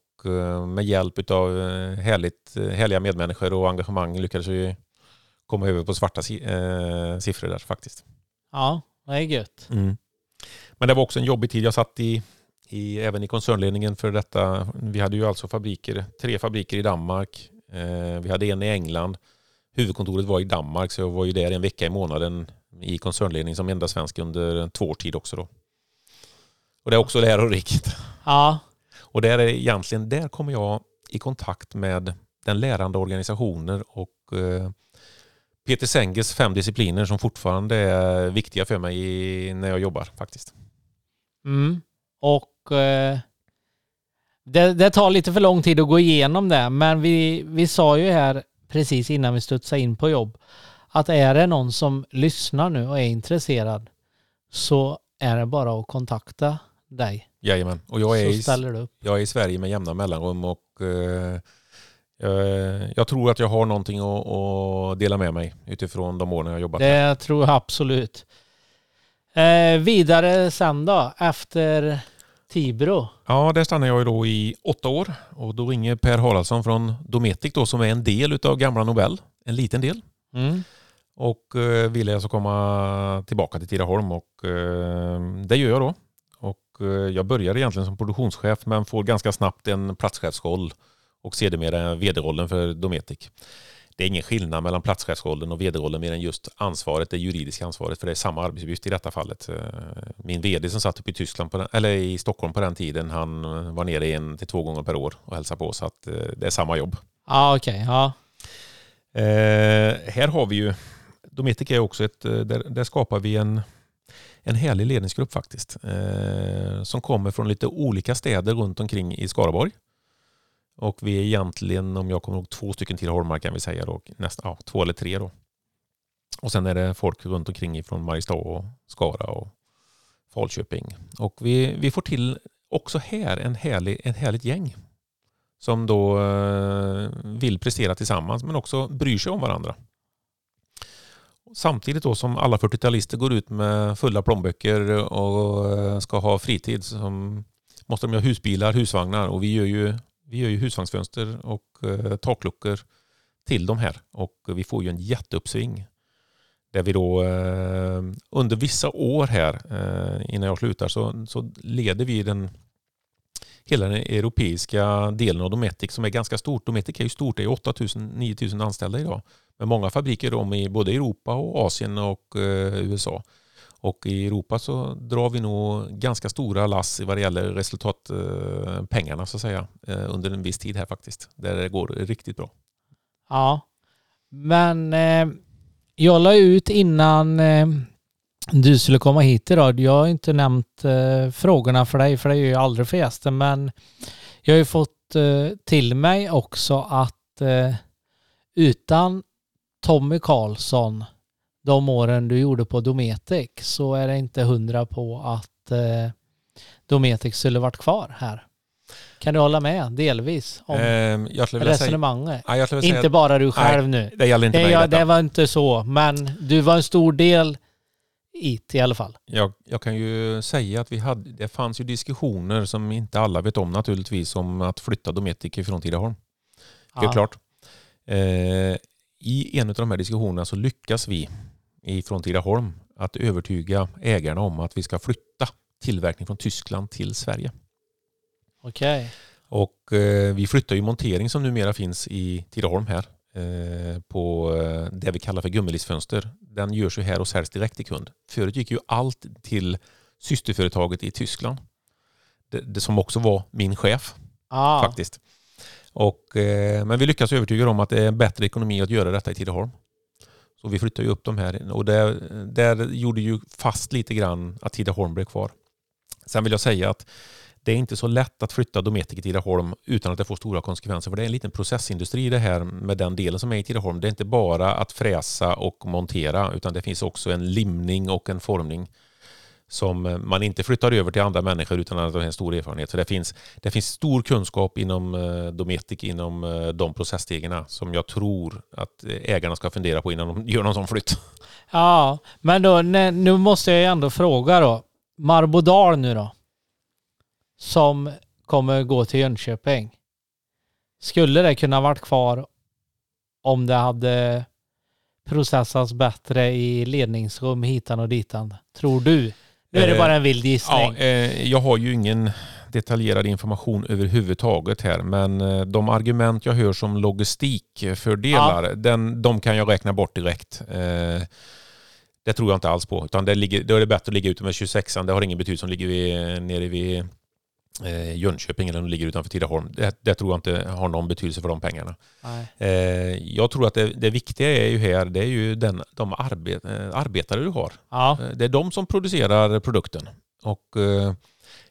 med hjälp av härligt, härliga medmänniskor och engagemang lyckades vi komma över på svarta eh, siffror där faktiskt. Ja, det är gött. Mm. Men det var också en jobbig tid. Jag satt i, i, även i koncernledningen för detta. Vi hade ju alltså fabriker, tre fabriker i Danmark, Eh, vi hade en i England. Huvudkontoret var i Danmark så jag var ju där en vecka i månaden i koncernledning som enda svensk under två år tid också då. Och det är också lärorikt. Ja. Och där är egentligen, där kommer jag i kontakt med den lärande organisationer och eh, Peter Senges fem discipliner som fortfarande är viktiga för mig i, när jag jobbar faktiskt. Mm. Och eh, det, det tar lite för lång tid att gå igenom det, men vi, vi sa ju här precis innan vi studsade in på jobb att är det någon som lyssnar nu och är intresserad så är det bara att kontakta dig. Jajamän. Och jag är, i, jag är i Sverige med jämna mellanrum och eh, jag, jag tror att jag har någonting att, att dela med mig utifrån de åren jag jobbat här. Det tror jag absolut. Eh, vidare sen då, efter Tibro. Ja, där stannade jag ju då i åtta år och då ringer Per Haraldsson från Dometic då som är en del av gamla Nobel, en liten del. Mm. och eh, ville alltså komma tillbaka till Tidaholm och eh, det gör jag då. Och eh, jag började egentligen som produktionschef men får ganska snabbt en platschefsroll och sedermera vd-rollen för Dometic. Det är ingen skillnad mellan platschefsrollen och vd-rollen mer än just ansvaret, det juridiska ansvaret, för det är samma arbetsuppgift i detta fallet. Eh, Min vd som satt uppe i Tyskland, den, eller i Stockholm på den tiden, han var nere en till två gånger per år och hälsade på, så att eh, det är samma jobb. Ja, okej. ja. Eh, här har vi ju, Dometic är också ett, eh, där, där skapar vi en, en härlig ledningsgrupp faktiskt. Eh, som kommer från lite olika städer runt omkring i Skaraborg. Och vi är egentligen, om jag kommer ihåg, två stycken till Holmar kan vi säga då. Nästa, ja, två eller tre då. Och sen är det folk runt omkring från Mariestad och Skara och Falköping. Och vi, vi får till också här en härlig, ett härligt gäng som då eh, vill prestera tillsammans men också bryr sig om varandra. Samtidigt då som alla 40-talister går ut med fulla plånböcker och eh, ska ha fritid så måste de ha husbilar, husvagnar och vi gör ju, vi gör ju husvagnsfönster och eh, takluckor till de här och vi får ju en jätteuppsving. Där vi då eh, under vissa år här eh, innan jag slutar så, så leder vi den hela den europeiska delen av Dometic som är ganska stort. Dometic är ju stort, det är 8000-9000 anställda idag. Med många fabriker om i både Europa och Asien och eh, USA. Och i Europa så drar vi nog ganska stora lass vad det gäller resultatpengarna eh, så att säga eh, under en viss tid här faktiskt. Där det går riktigt bra. Ja. Men eh, jag la ut innan eh, du skulle komma hit idag. Jag har inte nämnt eh, frågorna för dig, för det är ju aldrig för gästen, men jag har ju fått eh, till mig också att eh, utan Tommy Karlsson de åren du gjorde på Dometic så är det inte hundra på att eh, Dometic skulle varit kvar här. Kan du hålla med delvis om jag skulle vilja säga, resonemanget? ja, jag Inte säga, bara du själv nu. det gäller inte Det, mig ja, detta. det var inte så, men du var en stor del i det i alla fall. Jag, jag kan ju säga att vi hade, det fanns ju diskussioner som inte alla vet om naturligtvis om att flytta Dometic från Tidaholm. Helt Ja. klart. Eh, I en av de här diskussionerna så lyckas vi ifrån Tidaholm att övertyga ägarna om att vi ska flytta tillverkning från Tyskland till Sverige. Okej. Och eh, vi flyttar ju montering som numera finns i Tidaholm här eh, på eh, det vi kallar för gummilistfönster. Den görs ju här och säljs direkt till kund. Förut gick ju allt till systerföretaget i Tyskland. Det, det som också var min chef Ja. faktiskt. Och, eh, men vi lyckas övertyga dem att det är en bättre ekonomi att göra detta i Tidaholm. Så vi flyttade ju upp de här och där, där gjorde ju fast lite grann att Tidaholm blev kvar. Sen vill jag säga att det är inte så lätt att flytta Dometic i Tidaholm utan att det får stora konsekvenser. För det är en liten processindustri det här med den delen som är i Tidaholm. Det är inte bara att fräsa och montera utan det finns också en limning och en formning som eh, man inte flyttar över till andra människor utan att ha en stor erfarenhet. För det finns, det finns stor kunskap inom eh, Dometic, inom eh, de processstegen som jag tror att ägarna ska fundera på innan de gör någon sån flytt. ja, men då, nu måste jag ändå fråga då. Marbodal nu då. Som kommer gå till Jönköping. Skulle det kunna varit kvar om det hade processats bättre i ledningsrum hitan och ditan? Tror du? Nu är det Eh, bara en vild gissning. Ja, eh, jag har ju ingen detaljerad information överhuvudtaget här men eh, de argument jag hör som logistikfördelar, den, de kan jag räkna bort direkt. Det tror jag inte alls på. Utan det ligger, då är det bättre att ligga ute med 26an. Det har ingen betydelse om ligger vid, nere vid eh, Jönköping eller det ligger utanför Tidaholm. Det, det tror jag inte har någon betydelse för de pengarna. Eh, jag tror att det, det viktiga är ju här, det är ju den, de arbet, eh, arbetare du har. Ja. Eh, Det är de som producerar produkten. Och eh,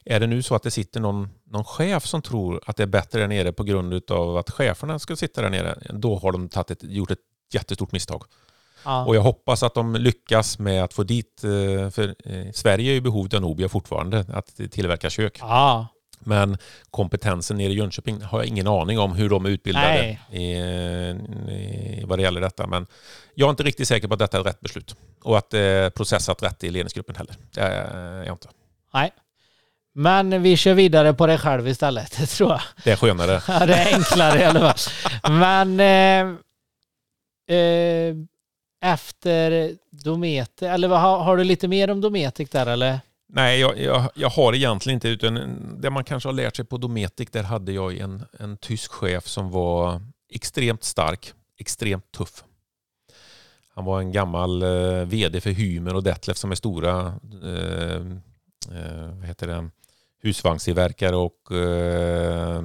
är det nu så att det sitter någon, någon chef som tror att det är bättre där nere på grund av att cheferna ska sitta där nere, då har de ett, gjort ett jättestort misstag. Ja. Och jag hoppas att de lyckas med att få dit, eh, för eh, Sverige är ju behovet av Nobia fortfarande, att tillverka kök. ja. Men kompetensen nere i Jönköping har jag ingen aning om hur de är utbildade i, i, vad det gäller detta. Men jag är inte riktigt säker på att detta är rätt beslut. Och att det är processat rätt i ledningsgruppen heller. Det är jag inte. Nej. Men vi kör vidare på det själv istället, det tror jag. Det är skönare. Ja, det är enklare i alla fall. Men eh, eh, efter Dometic, eller har, har du lite mer om Dometic där eller? Nej, jag, jag, jag har egentligen inte. Utan det man kanske har lärt sig på Dometic, där hade jag en, en tysk chef som var extremt stark, extremt tuff. Han var en gammal eh, vd för Hymer och Detlef som är stora eh, eh, vad heter det, husvagnstillverkare och eh,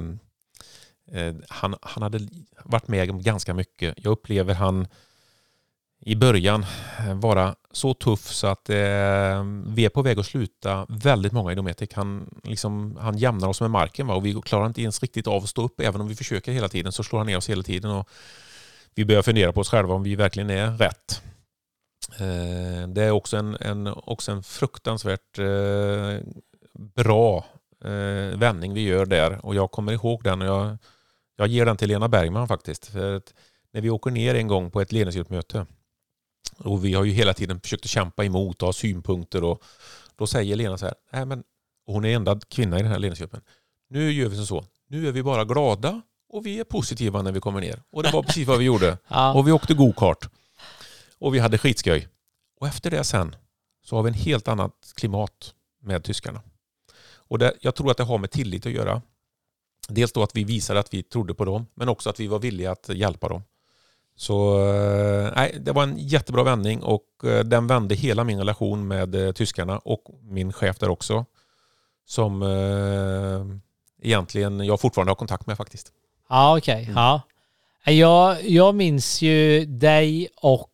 eh, han, han hade varit med om ganska mycket. Jag upplever han i början eh, vara så tuff så att eh, vi är på väg att sluta väldigt många i Dometic. Han, liksom, han jämnar oss med marken va? och vi klarar inte ens riktigt av att stå upp. Även om vi försöker hela tiden så slår han ner oss hela tiden. Och vi börjar fundera på oss själva om vi verkligen är rätt. Eh, det är också en, en, också en fruktansvärt eh, bra eh, vändning vi gör där. Och jag kommer ihåg den och jag, jag ger den till Lena Bergman faktiskt. För att när vi åker ner en gång på ett ledningsgruppmöte och vi har ju hela tiden försökt att kämpa emot och ha synpunkter och då säger Lena så här, Nej, men, och hon är enda kvinna i den här ledningsgruppen. Nu gör vi som så, nu är vi bara glada och vi är positiva när vi kommer ner. Och det var precis vad vi gjorde. Ja. Och vi åkte go-kart. Och vi hade skitskoj. Och efter det sen så har vi en helt annat klimat med tyskarna. Och det, jag tror att det har med tillit att göra. Dels då att vi visade att vi trodde på dem, men också att vi var villiga att hjälpa dem. Så eh, nej, det var en jättebra vändning och eh, den vände hela min relation med eh, tyskarna och min chef där också. Som eh, egentligen jag fortfarande har kontakt med faktiskt. Ja, okej. Ja. Jag, jag minns ju dig och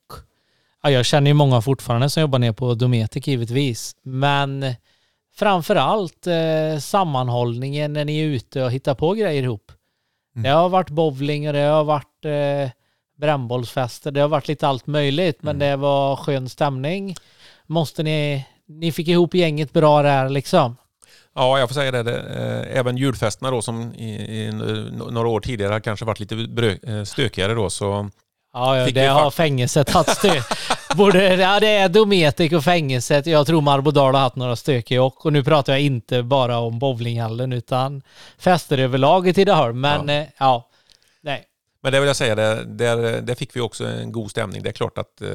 ja, jag känner ju många fortfarande som jobbar ner på Dometic givetvis. Men framför allt eh, sammanhållningen när ni är ute och hittar på grejer ihop. Mm. Det har varit bowling och det har varit eh, brännbollsfester. Det har varit lite allt möjligt men Mm. det var skön stämning. Måste ni, ni fick ihop gänget bra där liksom. Ja, jag får säga det. eh, även julfesterna då som i, i några år tidigare kanske varit lite brö, eh, stökigare då så Ja, ja det har fängelset tagit stök. Både, ja, det är Dometic och fängelset. Jag tror Marbodal har haft några stökiga och, och nu pratar jag inte bara om bowlinghallen utan fester överlag i Tidaholm. Men Ja. ja, ja. Men det vill jag säga, där, där, där fick vi också en god stämning. Det är klart att eh,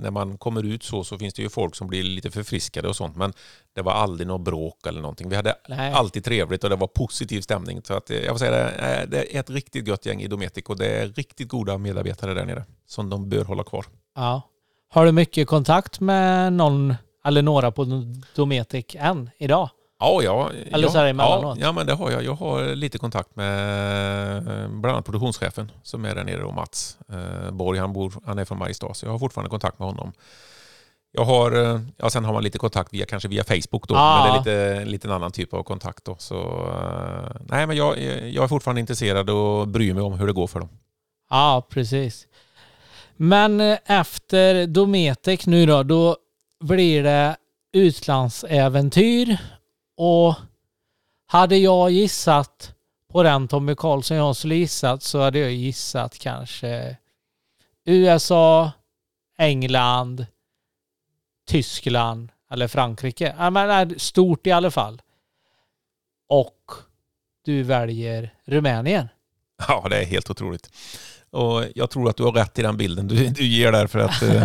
när man kommer ut så så finns det ju folk som blir lite förfriskade och sånt. Men det var aldrig något bråk eller någonting. Vi hade nej. alltid trevligt och det var positiv stämning. Så att, eh, jag får säga det, eh, det är ett riktigt gött gäng i Dometic och det är riktigt goda medarbetare där nere som de bör hålla kvar. Ja. Har du mycket kontakt med någon eller några på Dometic än idag? Ja, ja, Eller så här ja, emellanåt. ja, men det har jag. Jag har lite kontakt med eh, bland annat produktionschefen som är där nere och Mats eh, Borg. Han, bor, han är från Mariestad så jag har fortfarande kontakt med honom. Jag har, eh, ja, sen har man lite kontakt via, kanske via Facebook då, Ja. men det är lite, lite en annan typ av kontakt då. Så, nej, men jag, jag är fortfarande intresserad och bryr mig om hur det går för dem. Ja, precis. Men efter Dometic nu då, då blir det utlandsäventyr och hade jag gissat på den Tommy Karlsson jag skulle gissat så hade jag gissat kanske USA, England, Tyskland eller Frankrike. Ja, men nej, stort i alla fall. Och du väljer Rumänien. Ja, det är helt otroligt. Och jag tror att du har rätt i den bilden du, du ger där för att eh,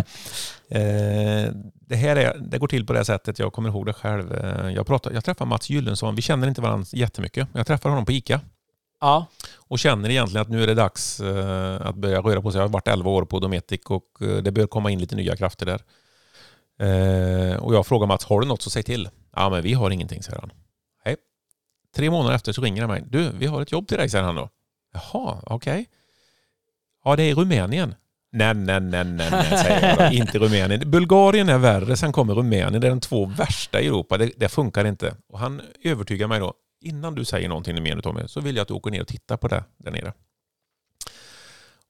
eh, det här är, det går till på det sättet, jag kommer ihåg det själv. Eh, Jag, pratar, jag träffar Mats Gyllensson, vi känner inte varandra jättemycket. Jag träffar honom på ICA Ja. och känner egentligen att nu är det dags eh, att börja röra på sig. Jag har varit 11 år på Dometic och eh, det bör komma in lite nya krafter där. Och jag frågar Mats, har du något så säg till. Ja, men vi har ingenting, säger han. Hej. Tre månader efter så ringer han mig. Du, vi har ett jobb till dig, säger han då. Jaha, okej. Ja, det är i Rumänien. Nej, nej, nej, nej, nej, säger jag då. Inte Rumänien. Bulgarien är värre, sen kommer Rumänien. Det är de två värsta i Europa. Det, det funkar inte. Och han övertygar mig då. Innan du säger någonting mer Tommy, så vill jag att du åker ner och tittar på det där nere.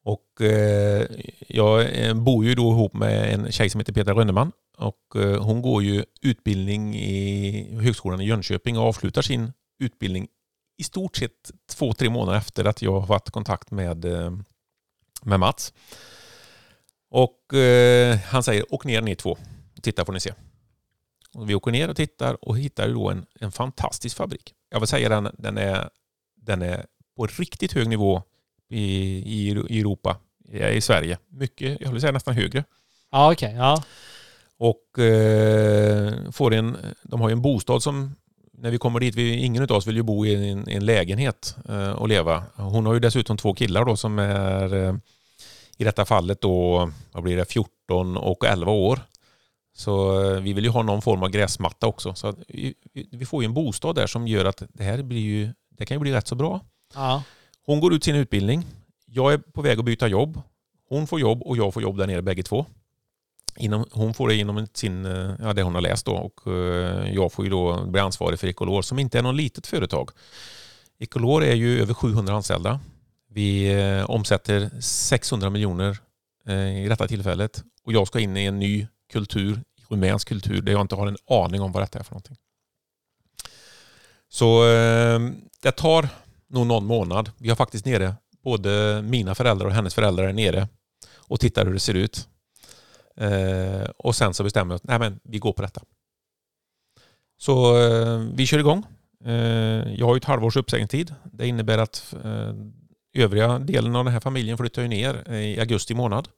Och eh, jag eh, bor ju då ihop med en tjej som heter Petra Rönneman. Och eh, hon går ju utbildning i Högskolan i Jönköping och avslutar sin utbildning i stort sett två, tre månader efter att jag har varit i kontakt med, eh, med Mats. Och eh, han säger, åk ner ni två. Titta får ni se. Och vi åker ner och tittar och hittar då en, en fantastisk fabrik. Jag vill säga den, den, är, den är på riktigt hög nivå i, i, i Europa, i, Sverige. Mycket, jag vill säga nästan högre. Ja, okej. Ja. Och eh, får en, de har ju en bostad som, när vi kommer dit, vi, ingen av oss vill ju bo i en, en lägenhet eh, och leva. Hon har ju dessutom två killar då som är eh, i detta fallet då, vad blir det, 14 och 11 år. Så eh, vi vill ju ha någon form av gräsmatta också. Så att vi, vi- vi får ju en bostad där som gör att det här blir ju, det kan ju bli rätt så bra. Ja. Hon går ut sin utbildning. Jag är på väg att byta jobb. Hon får jobb och jag får jobb där nere bägge två. Inom, hon får det inom sin, eh, ja, det hon har läst då och eh, jag får ju då bli ansvarig för Ecolor som inte är något litet företag. Ecolor är ju över 700 anställda. Vi eh, omsätter 600 miljoner eh, i detta tillfället och jag ska in i en ny kultur, rumänsk kultur, där jag inte har en aning om vad detta är för någonting. Så eh, det tar nog någon månad. Vi har faktiskt nere, både mina föräldrar och hennes föräldrar är nere och tittar hur det ser ut. Eh, och sen så bestämmer vi att nej men, vi går på detta. Så eh, vi kör igång. Eh, jag har ju ett halvårs uppsägningstid. Det innebär att eh, övriga delen av den här familjen flyttar ju ner i augusti månad.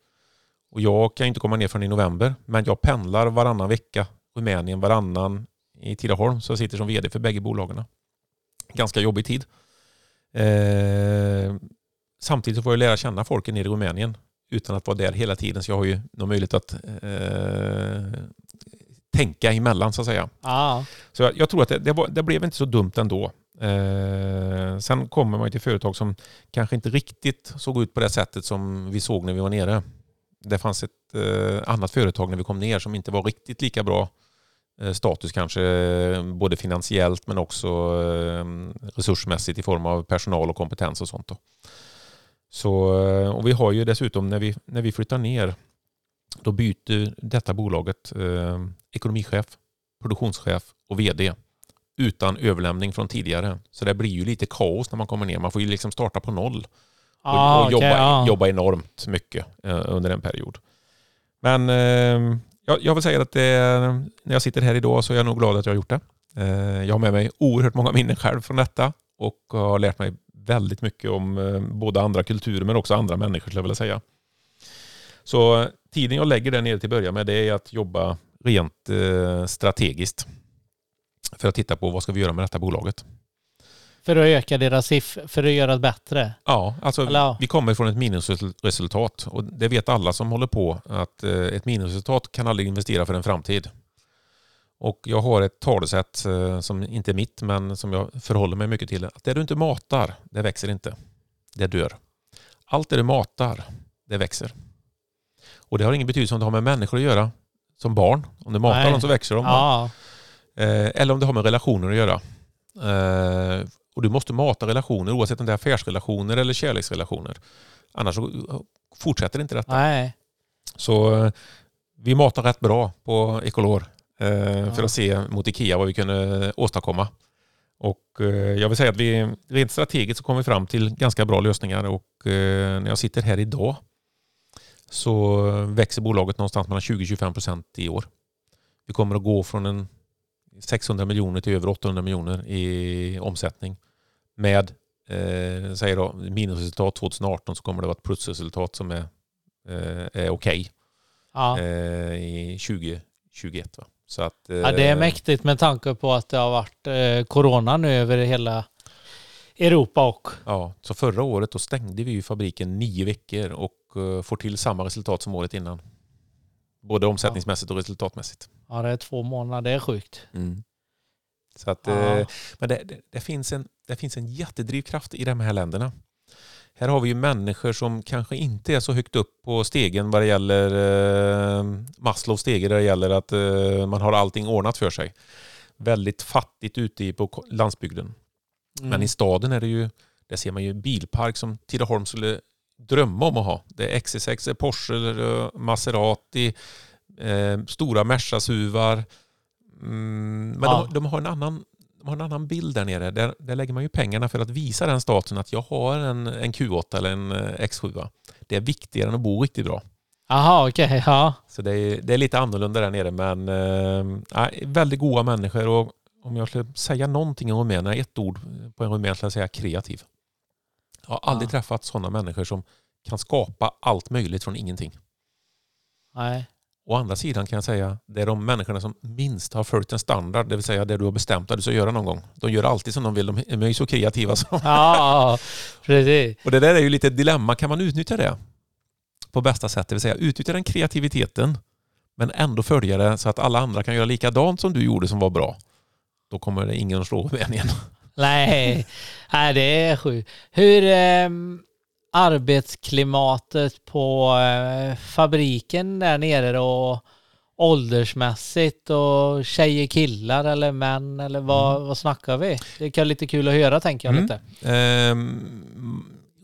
Och jag kan inte komma ner förrän i november. Men jag pendlar varannan vecka. Rumänien varannan i Tidaholm. Så jag sitter som vd för bägge bolagen. Ganska jobbig tid. Eh, samtidigt så får jag lära känna folken nere i Rumänien utan att vara där hela tiden. Så jag har ju någon möjlighet att eh, tänka emellan så att säga. Ja. Så jag, jag tror att det, det, var, det blev inte så dumt ändå. Eh, sen kommer man till företag som kanske inte riktigt såg ut på det sättet som vi såg när vi var nere. Det fanns ett eh, annat företag när vi kom ner som inte var riktigt lika bra eh, status kanske, både finansiellt men också eh, resursmässigt i form av personal och kompetens och sånt. Då. Så, eh, och vi har ju dessutom när vi, när vi flyttar ner då byter detta bolaget eh, ekonomichef, produktionschef och vd utan överlämning från tidigare. Så det blir ju lite kaos när man kommer ner. Man får ju liksom starta på noll och, Ja, och jobba, ja. jobba enormt mycket eh, under en period. Men eh, jag, jag vill säga att det, är- när jag sitter här idag så är jag nog glad att jag har gjort det. Eh, jag har med mig oerhört många minnen själv från detta och har lärt mig väldigt mycket om eh, både andra kulturer men också andra människor skulle jag vilja säga. Så eh, tiden jag lägger där nere till att börja med det är att jobba rent eh, strategiskt för att titta på vad ska vi göra med detta bolaget. För att öka deras siffror, för att göra det bättre. Ja, alltså ja. vi kommer från ett minusresultat och det vet alla som håller på att eh, ett minusresultat kan aldrig investera för en framtid. Och jag har ett talesätt eh, som inte är mitt men som jag förhåller mig mycket till. Att det du inte matar, det växer inte. Det dör. Allt det du matar, det växer. Och det har ingen betydelse om det har med människor att göra som barn. Om du matar Nej. dem så växer de. Ja. Eh, eller om det har med relationer att göra. Eh, och du måste mata relationer oavsett om det är affärsrelationer eller kärleksrelationer. Annars så fortsätter inte detta. Nej. Så eh, vi matar rätt bra på Ecolor för att se mot Ikea vad vi kunde åstadkomma. Och jag vill säga att vi rent strategiskt så kom vi fram till ganska bra lösningar och när jag sitter här idag så växer bolaget någonstans mellan 20-25 procent i år. Vi kommer att gå från en 600 miljoner till över 800 miljoner i omsättning. Med eh, säger då, minusresultat 2018 så kommer det vara ett plusresultat som är, eh, är okej Ja. eh, i 20, 21. Va? Så att, Ja, det är eh, mäktigt med tanke på att det har varit eh, corona nu över hela Europa och... Ja, så förra året då stängde vi ju fabriken nio veckor och eh, får till samma resultat som året innan. Både omsättningsmässigt och resultatmässigt. Ja, det är två månader. Det är sjukt. Så att, Ja. eh, men det, det, det, finns en, det finns en jättedrivkraft i de här länderna. Här har vi ju människor som kanske inte är så högt upp på stegen vad det gäller eh, Maslows stege där det gäller att eh, man har allting ordnat för sig. Väldigt fattigt ute på landsbygden. Mm. Men i staden är det ju, där ser man ju bilpark som Tidaholm skulle drömma om att ha. Det är XC6, det är Porsche, Maserati, eh, stora Merca-suvar. Mm, men Ja. de, de, har en annan, de har en annan bild där nere. Där, där lägger man ju pengarna för att visa den staten att jag har en, en Q8 eller en eh, X7. Det är viktigare än att bo riktigt bra. Jaha, okej. Ja. Så det är, det är lite annorlunda där nere men eh, väldigt goda människor och om jag skulle säga någonting om rumänerna, ett ord på en rumän skulle jag säga kreativ. Jag har aldrig Ja. träffat sådana människor som kan skapa allt möjligt från ingenting. Nej. Å andra sidan kan jag säga det är de människorna som minst har följt en standard, det vill säga det du har bestämt att du ska göra någon gång. De gör alltid som de vill, de är ju så kreativa. Så. Ja, precis. Och det där är ju lite ett dilemma, kan man utnyttja det på bästa sätt? Det vill säga utnyttja den kreativiteten men ändå följa det så att alla andra kan göra likadant som du gjorde som var bra. Då kommer det ingen att slå Rumänien. Nej, Nej det är sjukt. Hur ehm, arbetsklimatet på eh, fabriken där nere då? Åldersmässigt och tjejer, killar eller män eller vad, vad snackar vi? Det kan vara lite kul att höra tänker jag Mm. lite.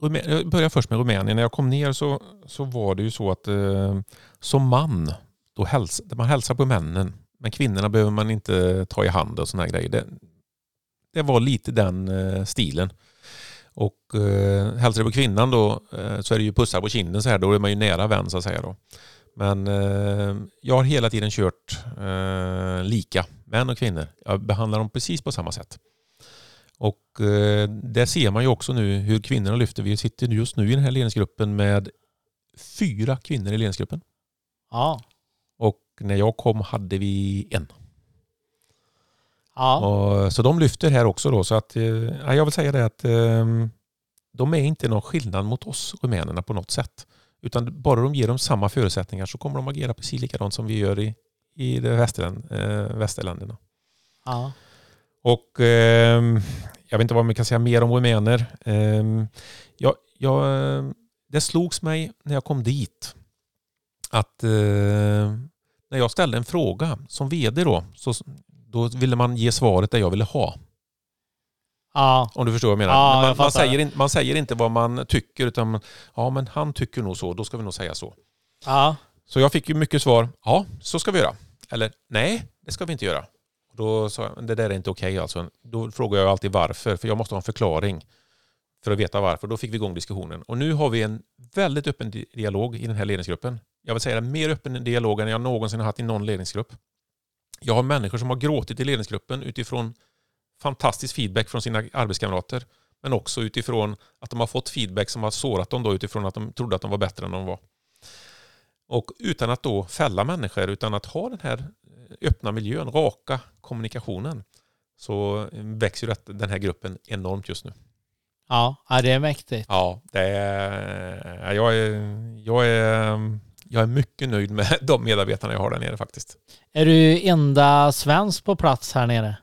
Rumä- jag börjar först med Rumänien. När jag kom ner så, så var det ju så att eh, som man, då häls, man hälsar på männen. Men kvinnorna behöver man inte ta i hand och här grejer. Det, det var lite den eh, stilen. Och eh, hälsar du på kvinnan då eh, så är det ju pussar på kinden så här. Då är man ju nära vän så att säga. Då. Men eh, jag har hela tiden kört eh, lika, män och kvinnor. Jag behandlar dem precis på samma sätt. Och eh, där ser man ju också nu hur kvinnorna lyfter. Vi sitter just nu i den här ledningsgruppen med fyra kvinnor i ledningsgruppen. Ja. Och när jag kom hade vi en. Ja. Och, så de lyfter här också då. Så att, eh, ja, jag vill säga det att eh, de är inte någon skillnad mot oss rumänerna på något sätt. Utan bara de ger dem samma förutsättningar så kommer de agera precis likadant som vi gör i, i de västerland, eh, västerländerna. ja. Och ehm, jag vet inte vad man kan säga mer om rumäner. Ehm, jag, jag, det slogs mig när jag kom dit att eh, när jag ställde en fråga som vd då, så, då ville man ge svaret det jag ville ha. Ja. Om du förstår vad jag menar. Ja, Men jag man, man, säger inte, man säger inte vad man tycker utan man, ja men han tycker nog så, då ska vi nog säga så. Ja. Så jag fick ju mycket svar, ja så ska vi göra. Eller nej, det ska vi inte göra. Och då sa jag, det där är inte okej alltså. Då frågar jag alltid varför, för jag måste ha en förklaring för att veta varför. Då fick vi igång diskussionen. Och nu har vi en väldigt öppen di- dialog i den här ledningsgruppen. Jag vill säga det, mer öppen dialog än jag någonsin har haft i någon ledningsgrupp. Jag har människor som har gråtit i ledningsgruppen utifrån fantastisk feedback från sina arbetskamrater. Men också utifrån att de har fått feedback som har sårat dem då utifrån att de trodde att de var bättre än de var. Och utan att då fälla människor, utan att ha den här öppna miljön, raka kommunikationen, så växer ju det- den här gruppen enormt just nu. Ja. ja, det är mäktigt. Ja, det är, jag, är, jag, är, jag är mycket nöjd med de medarbetarna jag har där nere faktiskt. Är du enda svensk på plats här nere?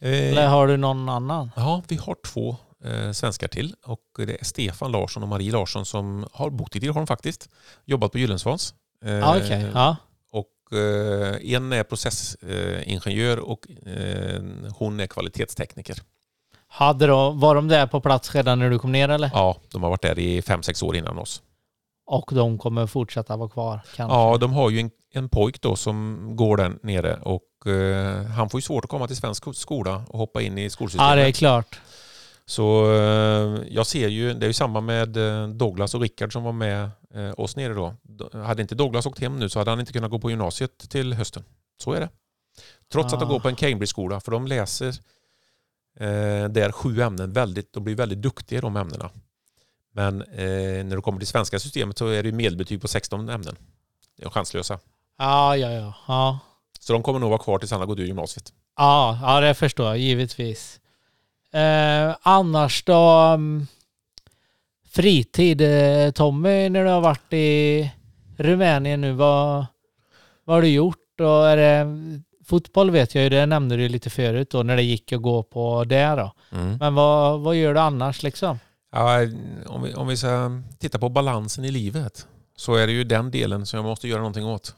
Eller Eh, har du någon annan? ja, vi har två eh, svenskar till och det är Stefan Larsson och Marie Larsson som har bott i Tidaholm faktiskt. Jobbat på Gyllensvans. Eh, Ja, okej. Ja. Och eh, en är processingenjör och eh, hon är kvalitetstekniker. Hade då, var de där på plats redan när du kom ner eller? Ja, de har varit där i fem sex år innan oss. Och de kommer fortsätta vara kvar kanske? Ja, de har ju en, en pojk då som går där nere och eh, han får ju svårt att komma till svensk sko- skola och hoppa in i skolsystemet. ja det är klart. Så eh, jag ser ju, det är ju samma med eh, Douglas och Rickard som var med eh, oss nere då. Hade inte Douglas åkt hem nu så hade han inte kunnat gå på gymnasiet till hösten. Så är det. Trots att de Ah. går på en Cambridge-skola, för de läser eh, där sju ämnen väldigt, de blir väldigt duktiga i de ämnena. Men eh, när du kommer till svenska systemet så är det medelbetyg på 16 ämnen. Det är chanslösa. Ja, ja, ja. ja. Så de kommer nog vara kvar tills han har gått ur gymnasiet. Ja, ja det förstår jag givetvis. Eh, annars då? mm, Fritid, eh, Tommy, när du har varit i Rumänien nu, vad, vad har du gjort? Och är det, fotboll vet jag ju, det nämnde du lite förut då, när det gick att gå på det då. Men vad, vad gör du annars liksom? Ja, om, vi, om vi ska titta på balansen i livet så är det ju den delen som jag måste göra någonting åt.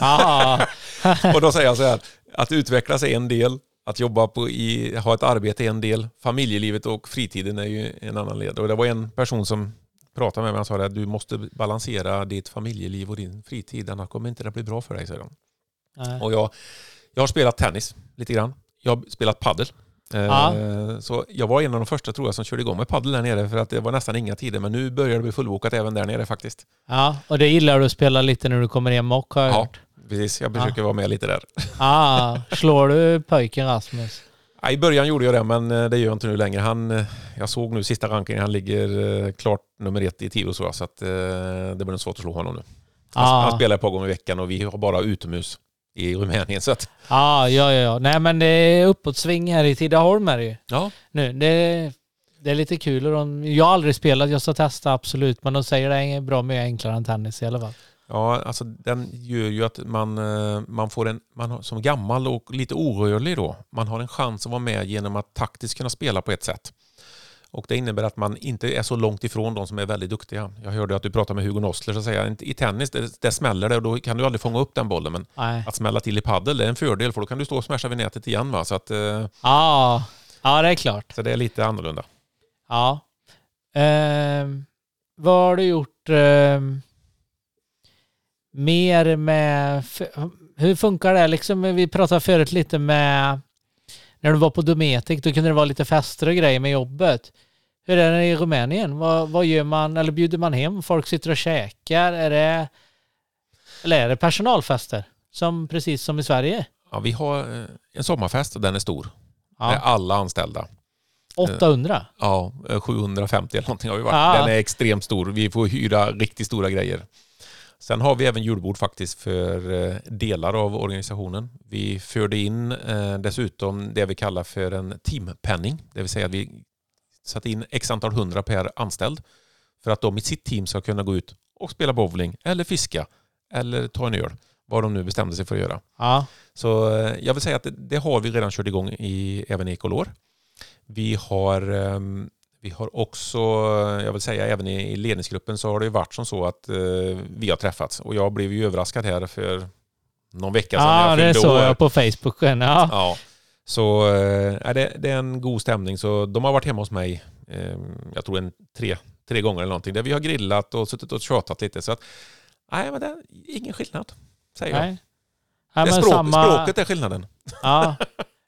Ja, Och då säger jag så här, att utvecklas är en del, att jobba på i, ha ett arbete är en del, familjelivet och fritiden är ju en annan led. Och det var en person som pratade med mig och sa att du måste balansera ditt familjeliv och din fritid, annars kommer inte det bli bra för dig, säger de. Och jag, jag har spelat tennis lite grann. Jag har spelat paddel. Eh, Ja. Så jag var en av de första tror jag som körde igång med paddel där nere för att det var nästan inga tider men nu börjar det bli fullbokat även där nere faktiskt. ja, och det gillar du att spela lite när du kommer hem och har jag Ja. hört. Precis, jag försöker vara med lite där. Ja, slår du pojken Rasmus? Ja, I början gjorde jag det men eh, det gör jag inte nu längre. Han, eh, jag såg nu sista rankingen, han ligger klart nummer ett i Tivoli så att eh, det blir nog svårt att slå honom nu. Han, Ja. han spelar ett par gånger i veckan och vi har bara utomhus i Rumänien så att Ja, ja, ja. Nej men det är uppåtsving här i Tidaholm är det ju. ja, Nu, det, det är lite kul. Och de, jag har aldrig spelat, jag ska testa absolut. Men de säger det är bra mycket enklare än tennis i alla fall. Ja, alltså den gör ju att man, eh, man får en, man som gammal och lite orörlig då, man har en chans att vara med genom att taktiskt kunna spela på ett sätt. Och det innebär att man inte är så långt ifrån de som är väldigt duktiga. Jag hörde att du pratade med Hugo Nossler så att säga. I tennis, det, det smäller det och då kan du aldrig fånga upp den bollen. Men Nej. att smälla till i paddel är en fördel för då kan du stå och smasha vid nätet igen. Va? Så, att, eh, Ja, ja det är klart. så det är lite annorlunda. Ja. Ehm, vad har du gjort ehm, mer med... Hur funkar det? Liksom, vi pratade förut lite med... När du var på Dometic, då kunde det vara lite fester och grejer med jobbet. Hur är det i Rumänien? Vad, vad gör man? Eller bjuder man hem? Folk sitter och käkar? Är det... Eller är det personalfester? Som, precis som i Sverige? Ja, vi har eh, en sommarfest och den är stor. Med Ja. alla anställda. 800? Ja, eh, 750 eller någonting har vi varit. Ja. Den är extremt stor. Vi får hyra riktigt stora grejer. Sen har vi även julbord faktiskt för eh, delar av organisationen. Vi förde in eh, dessutom det vi kallar för en teampenning. Det vill säga att vi satte in x antal hundra per anställd för att de i sitt team ska kunna gå ut och spela bowling eller fiska eller ta en öl. Vad de nu bestämde sig för att göra. Ja. Så eh, jag vill säga att det, det har vi redan kört igång i, även i Ecolor. Vi har, ehm, vi har också, jag vill säga även i, ledningsgruppen så har det varit som så att eh, vi har träffats och jag blev ju överraskad här för någon vecka sedan. Ja, jag det såg jag på Facebook. Ja. Ja. Så eh, det, det är en god stämning. Så de har varit hemma hos mig, eh, jag tror en tre, tre gånger eller någonting, där vi har grillat och suttit och tjatat lite. Så att, nej men det är ingen skillnad, säger jag. Nej. Ja, Det är men språk, samma, Språket är skillnaden. Ja.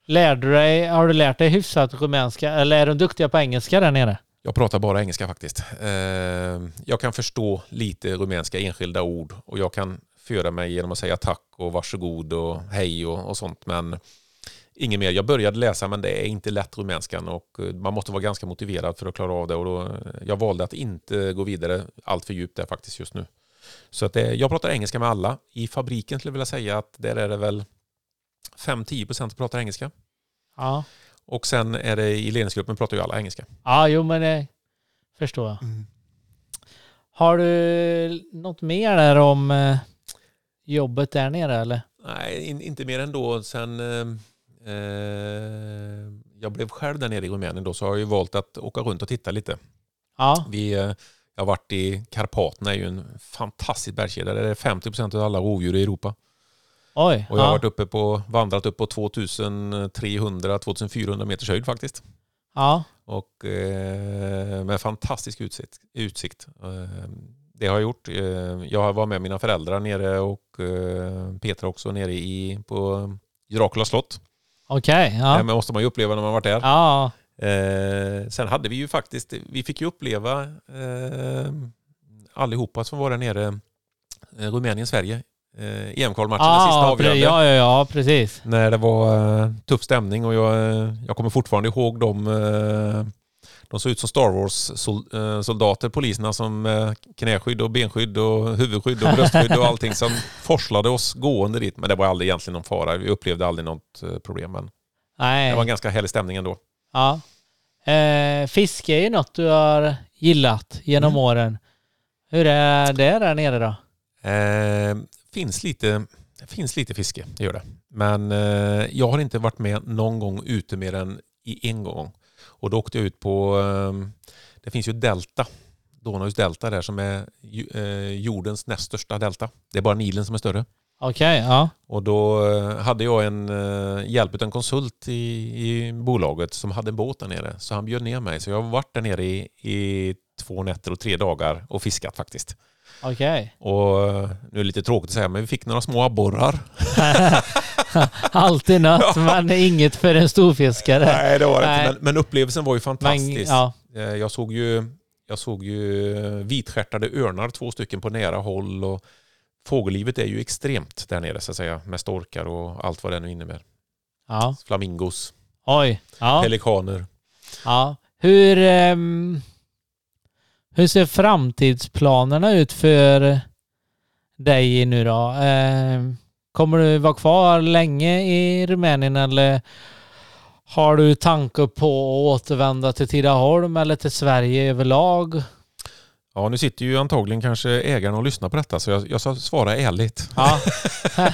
Lärde du dig, har du lärt dig hyfsat rumänska? Eller är de duktiga på engelska där nere? Jag pratar bara engelska faktiskt. Eh, jag kan förstå lite rumänska enskilda ord och jag kan föra mig genom att säga tack och varsågod och hej och, och sånt. Men inget mer. Jag började läsa men det är inte lätt rumänskan och eh, man måste vara ganska motiverad för att klara av det. Och då, jag valde att inte gå vidare allt för djupt där faktiskt just nu. Så att det, jag pratar engelska med alla. I fabriken skulle jag vilja säga att där är det väl 5-10% som pratar engelska. Ja. Och sen är det i ledningsgruppen pratar ju alla engelska. Ja, jo men det förstår jag. Har du något mer där om eh, jobbet där nere eller? Nej, in, inte mer än då. Sen eh, eh, jag blev själv där nere i Rumänien då så har jag ju valt att åka runt och titta lite. Ja, Vi, eh, jag har varit i Karpaterna, är ju en fantastisk bergskedja. Där är 50% av alla rovdjur i Europa. oj. Och jag har ja. varit uppe på, vandrat upp på 2300-2400 meters höjd faktiskt. ja. Och eh, med fantastisk utsikt. utsikt. Eh, det har jag gjort. Eh, jag var med mina föräldrar nere och eh, Petra också nere i, på Dracula slott. Okej. Det ja. måste man ju uppleva när man varit där. ja. Eh, sen hade vi ju faktiskt, vi fick ju uppleva eh, allihopa som var där nere, eh, Rumänien-Sverige, eh, EM-kvalmatchen, den sista avgörande. ja, ja, ja, precis. När det var eh, tuff stämning och jag, eh, jag kommer fortfarande ihåg de, eh, De såg ut som Star Wars-soldater, poliserna som eh, knäskydd och benskydd och huvudskydd och bröstskydd och allting som forslade oss gående dit. Men det var aldrig egentligen någon fara. Vi upplevde aldrig något eh, problem. Men Nej. det var en ganska härlig stämning ändå. Ja. Eh, fiske är ju något du har gillat genom Mm. åren. Hur är det där nere då? Eh, finns lite, finns lite fiske, det gör det. Men eh, jag har inte varit med någon gång ute mer än i en gång. Och då åkte jag ut på, eh, det finns ju delta, Donauds delta där som är eh, jordens näst största delta. Det är bara Nilen som är större. Okej, ja. Och då eh, hade jag en eh, hjälp av en konsult i, i bolaget som hade en båt där nere. Så han bjöd ner mig. Så jag har varit där nere i, i två nätter och tre dagar och fiskat faktiskt. Okej. Och eh, nu är det lite tråkigt att säga, men vi fick några små abborrar. Alltid något, men inget för en storfiskare. Nej, det var det Nej. inte. Men, men upplevelsen var ju Men, fantastisk. ja. Eh, Jag såg ju, jag såg ju vitstjärtade örnar, två stycken på nära håll. Och fågellivet är ju extremt där nere så att säga. Med storkar och allt vad det nu innebär. ja. Flamingos, Oj. Ja. pelikaner. ja. Hur, ehm, hur ser framtidsplanerna ut för dig nu då? Ehm, kommer du vara kvar länge i Rumänien eller har du tankar på att återvända till Tidaholm eller till Sverige överlag? Ja, nu sitter ju antagligen kanske ägarna och lyssnar på detta så jag, jag ska svara ärligt. Ja.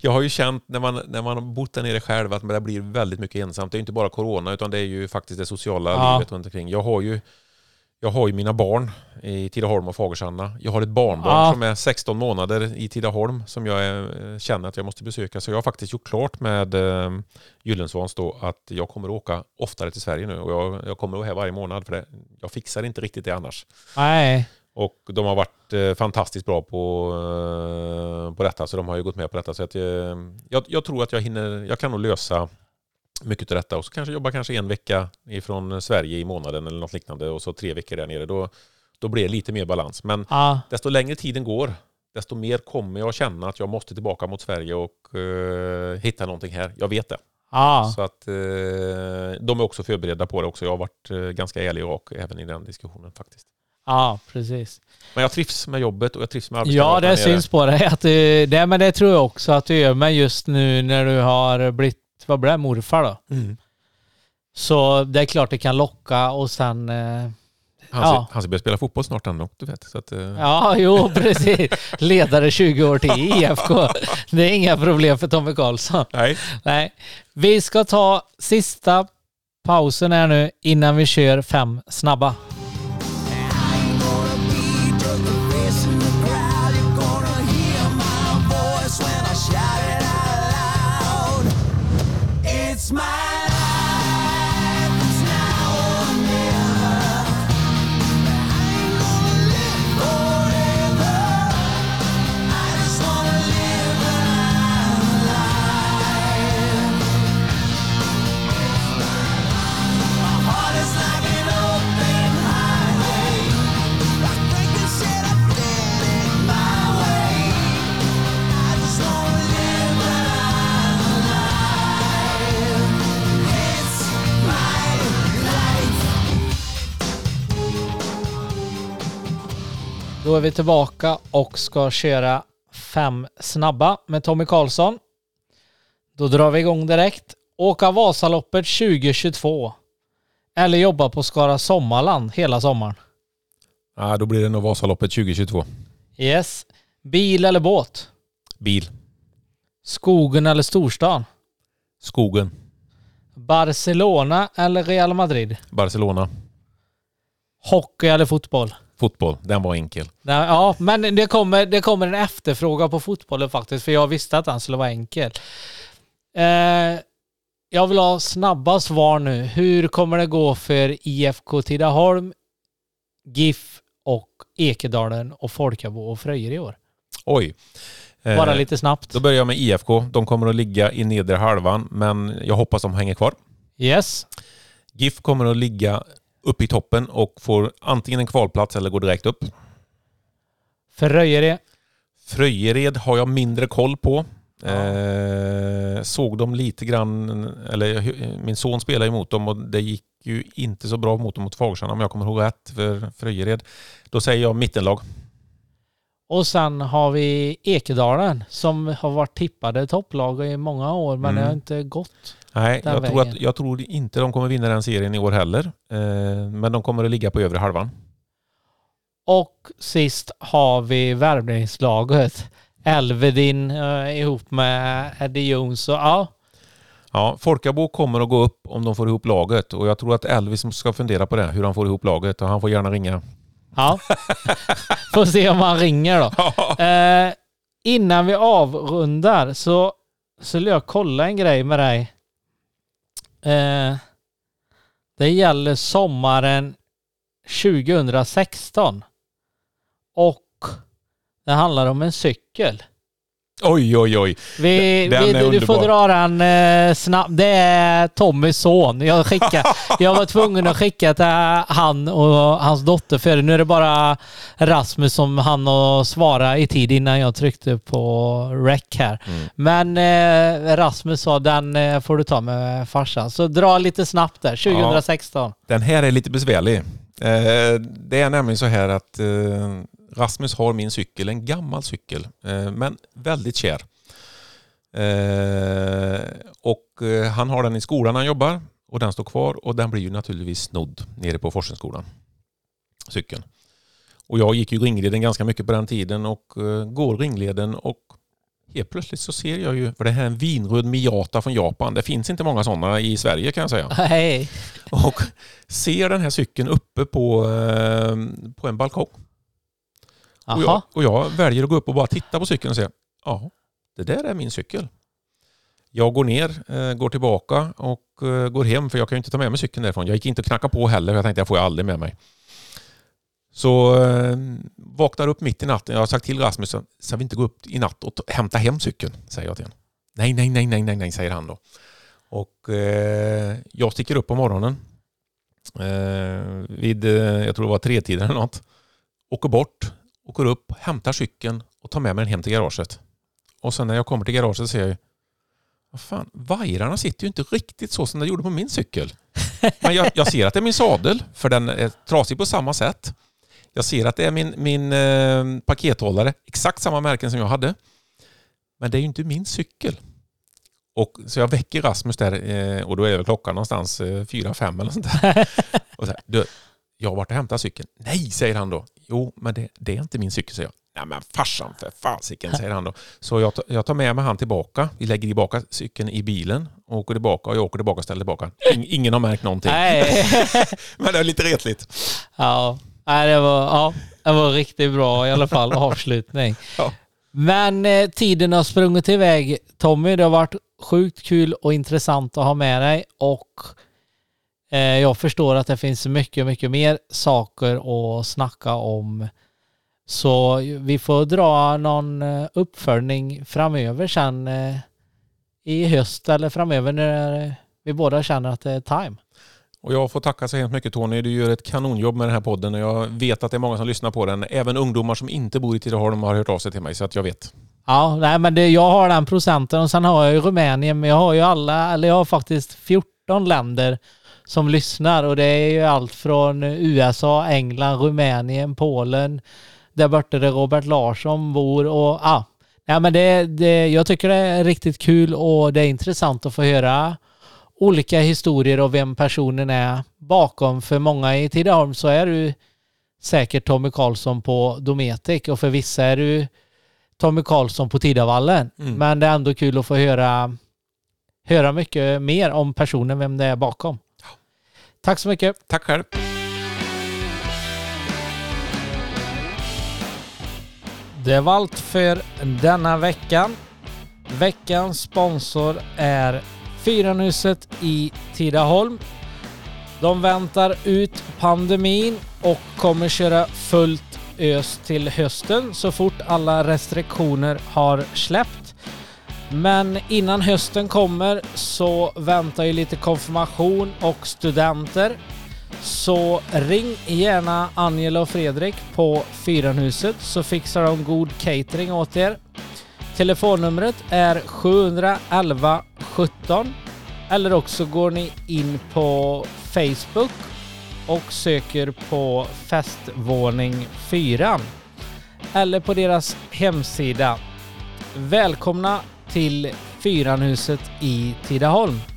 Jag har ju känt när man, när man har bott där nere själv att det blir väldigt mycket ensamt. Det är inte bara corona utan det är ju faktiskt det sociala Ja. livet runt omkring. Jag har ju jag har ju mina barn i Tidaholm och Fagersanna. Jag har ett barnbarn Ja. som är 16 månader i Tidaholm som jag eh, känner att jag måste besöka. Så jag har faktiskt gjort klart med eh, Gyllensvans då att jag kommer att åka oftare till Sverige nu och jag, jag kommer att vara här varje månad för det, jag fixar inte riktigt det annars. Nej. Och de har varit eh, fantastiskt bra på, eh, på detta, så de har ju gått med på detta. Så att, eh, jag, jag tror att jag hinner, jag kan nog lösa mycket av detta och så kanske jobba kanske en vecka ifrån Sverige i månaden eller något liknande och så tre veckor där nere. Då, då blir det lite mer balans. Men Ja. desto längre tiden går, desto mer kommer jag känna att jag måste tillbaka mot Sverige och eh, hitta någonting här. Jag vet det. Ja. Så att eh, de är också förberedda på det också. Jag har varit eh, ganska ärlig och även i den diskussionen faktiskt. Ja, precis. Men jag trivs med jobbet och jag trivs med Ja, arbetskamraterna det nere. syns på dig att du, det, men det tror jag också att du gör. Men just nu när du har blivit, vad blir det, morfar då? Mm. Så det är klart det kan locka och sen... Eh, Han, Ja. ska, han ska börja spela fotboll snart ändå, du vet. Så att, eh, ja, jo precis. Ledare 20 år till IFK. Det är inga problem för Tommy Karlsson. Nej. Nej. Vi ska ta sista pausen här nu innan vi kör fem snabba. Då är vi tillbaka och ska köra fem snabba med Tommy Karlsson. Då drar vi igång direkt. Åka Vasaloppet 2022. Eller jobba på Skara Sommarland hela sommaren. Ja, då blir det nog Vasaloppet 2022. Yes. Bil eller båt? Bil. Skogen eller storstan? Skogen. Barcelona eller Real Madrid? Barcelona. Hockey eller fotboll? Fotboll. Den var enkel. Nej, Ja, men det kommer, det kommer en efterfråga på fotbollen faktiskt, för jag visste att den skulle vara enkel. Eh, jag vill ha snabba svar nu. Hur kommer det gå för IFK Tidaholm, GIF och Ekedalen och Folkabo och Fröjer i år? Oj. Eh, Bara lite snabbt. Då börjar jag med IFK. De kommer att ligga i nedre halvan, men jag hoppas de hänger kvar. Yes. GIF kommer att ligga uppe i toppen och får antingen en kvalplats eller går direkt upp. Fröjere. Fröjered har jag mindre koll på. Eh, såg dem lite grann, eller min son spelade emot dem och det gick gick ju inte så bra mot dem mot Fagerstrand om jag kommer ihåg rätt för Fröjered. Då säger jag mittenlag. Och sen har vi Ekedalen som har varit tippade topplag i många år men Mm. det har inte gått. Nej, jag tror, att, jag tror inte de kommer vinna den serien i år heller. Eh, men de kommer att ligga på övre halvan. Och sist har vi värvningslaget. Elvedin eh, ihop med Eddie Jones och ja. Ja, Folkabo kommer att gå upp om de får ihop laget och jag tror att Elvis ska fundera på det, hur han får ihop laget och han får gärna ringa. Ja. Får se om han ringer då. Eh, innan vi avrundar så skulle jag kolla en grej med dig. Eh, det gäller sommaren 2016. Och det handlar om en cykel. Oj, oj, oj. Vi, Den vi, är du, får dra den eh, snabbt. Det är Tommys son. Jag, skickar, jag var tvungen att skicka till han och hans dotter för nu är det bara Rasmus som han att svara i tid innan jag tryckte på rec här. Mm. Men eh, Rasmus sa den eh, får du ta med farsan. Så dra lite snabbt där. 2016. Den här är lite besvärlig. Eh, det är nämligen så här att eh, Rasmus har min cykel, en gammal cykel, eh, men väldigt kär. Eh, och eh, han har den i skolan han jobbar och den står kvar och den blir ju naturligtvis snodd nere på Forskningsskolan. Cykeln. Och jag gick ju ringleden ganska mycket på den tiden och går ringleden och helt plötsligt så ser jag ju, för det här är en vinröd Miata från Japan. Det finns inte många sådana i Sverige kan jag säga. Hej. Och ser den här cykeln uppe på, på en balkong. Och jag, och jag väljer att gå upp och bara titta på cykeln och säga ja, det där är min cykel. Jag går ner, eh, går tillbaka och eh, går hem för jag kan ju inte ta med mig cykeln därifrån. Jag gick inte och knacka på heller för jag tänkte jag får ju aldrig med mig. Så eh, vaknar upp mitt i natten. Jag har sagt till Rasmus att vi inte gå upp i natt och ta- hämta hem cykeln? Säger jag till honom. Nej, nej, nej, nej, nej, nej, säger han då. Och eh, jag sticker upp på morgonen. Eh, vid, jag tror det var tretiden eller något. Åker bort, åker upp, hämtar cykeln och tar med mig den hem till garaget. Och sen när jag kommer till garaget ser jag vad fan, vajrarna sitter ju inte riktigt så som de gjorde på min cykel. Men jag, jag ser att det är min sadel, för den är trasig på samma sätt. Jag ser att det är min, min eh, pakethållare, exakt samma märken som jag hade. Men det är ju inte min cykel. Och, så jag väcker Rasmus där eh, och då är väl klockan någonstans eh, fyra, fem eller sånt där. Och så här, du, jag har varit och hämtat cykeln. Nej, säger han då. Jo, men det, det är inte min cykel, säger jag. Nej men farsan för fasiken, säger han då. Så jag, tar- jag tar med mig han tillbaka. Vi lägger tillbaka cykeln i bilen och åker tillbaka och jag åker tillbaka och ställer tillbaka. In, ingen har märkt någonting. Nej. Men det är lite retligt. Ja, Nej, det var, ja, det var riktigt bra i alla fall avslutning. Ja. Men eh, tiden har sprungit iväg Tommy. Det har varit sjukt kul och intressant att ha med dig och jag förstår att det finns mycket, mycket mer saker att snacka om. Så vi får dra någon eh, uppföljning framöver sen eh, i höst eller framöver när vi båda känner att det är time. Och jag får tacka så hemskt mycket Tony. Du gör ett kanonjobb med den här podden och jag vet att det är många som lyssnar på den. Även ungdomar som inte bor i Tidaholm har hört av sig till mig så att jag vet. Ja, nej men det, jag har den procenten och sen har jag ju Rumänien, men jag har ju alla, eller jag har faktiskt 14 länder som lyssnar och det är ju allt från USA, England, Rumänien, Polen, där borta där Robert Larsson bor och ja. Nej men det, det, jag tycker det är riktigt kul och det är intressant att få höra olika historier och vem personen är bakom. För många i Tidaholm så är du säkert Tommy Karlsson på Dometic och för vissa är du Tommy Karlsson på Tidavallen. Mm. Men det är ändå kul att få höra, höra mycket mer om personen, vem det är bakom. Tack så mycket. Tack själv. Det var allt för denna veckan. Veckans sponsor är Fyranhuset i Tidaholm. De väntar ut pandemin och kommer köra fullt ös till hösten så fort alla restriktioner har släppt. Men innan hösten kommer så väntar ju lite konfirmation och studenter. Så ring gärna Angela och Fredrik på Fyranhuset så fixar de god catering åt er. Telefonnumret är 711 17 Eller också går ni in på Facebook och söker på festvåning 4 eller på deras hemsida. Välkomna till Fyranhuset i Tidaholm.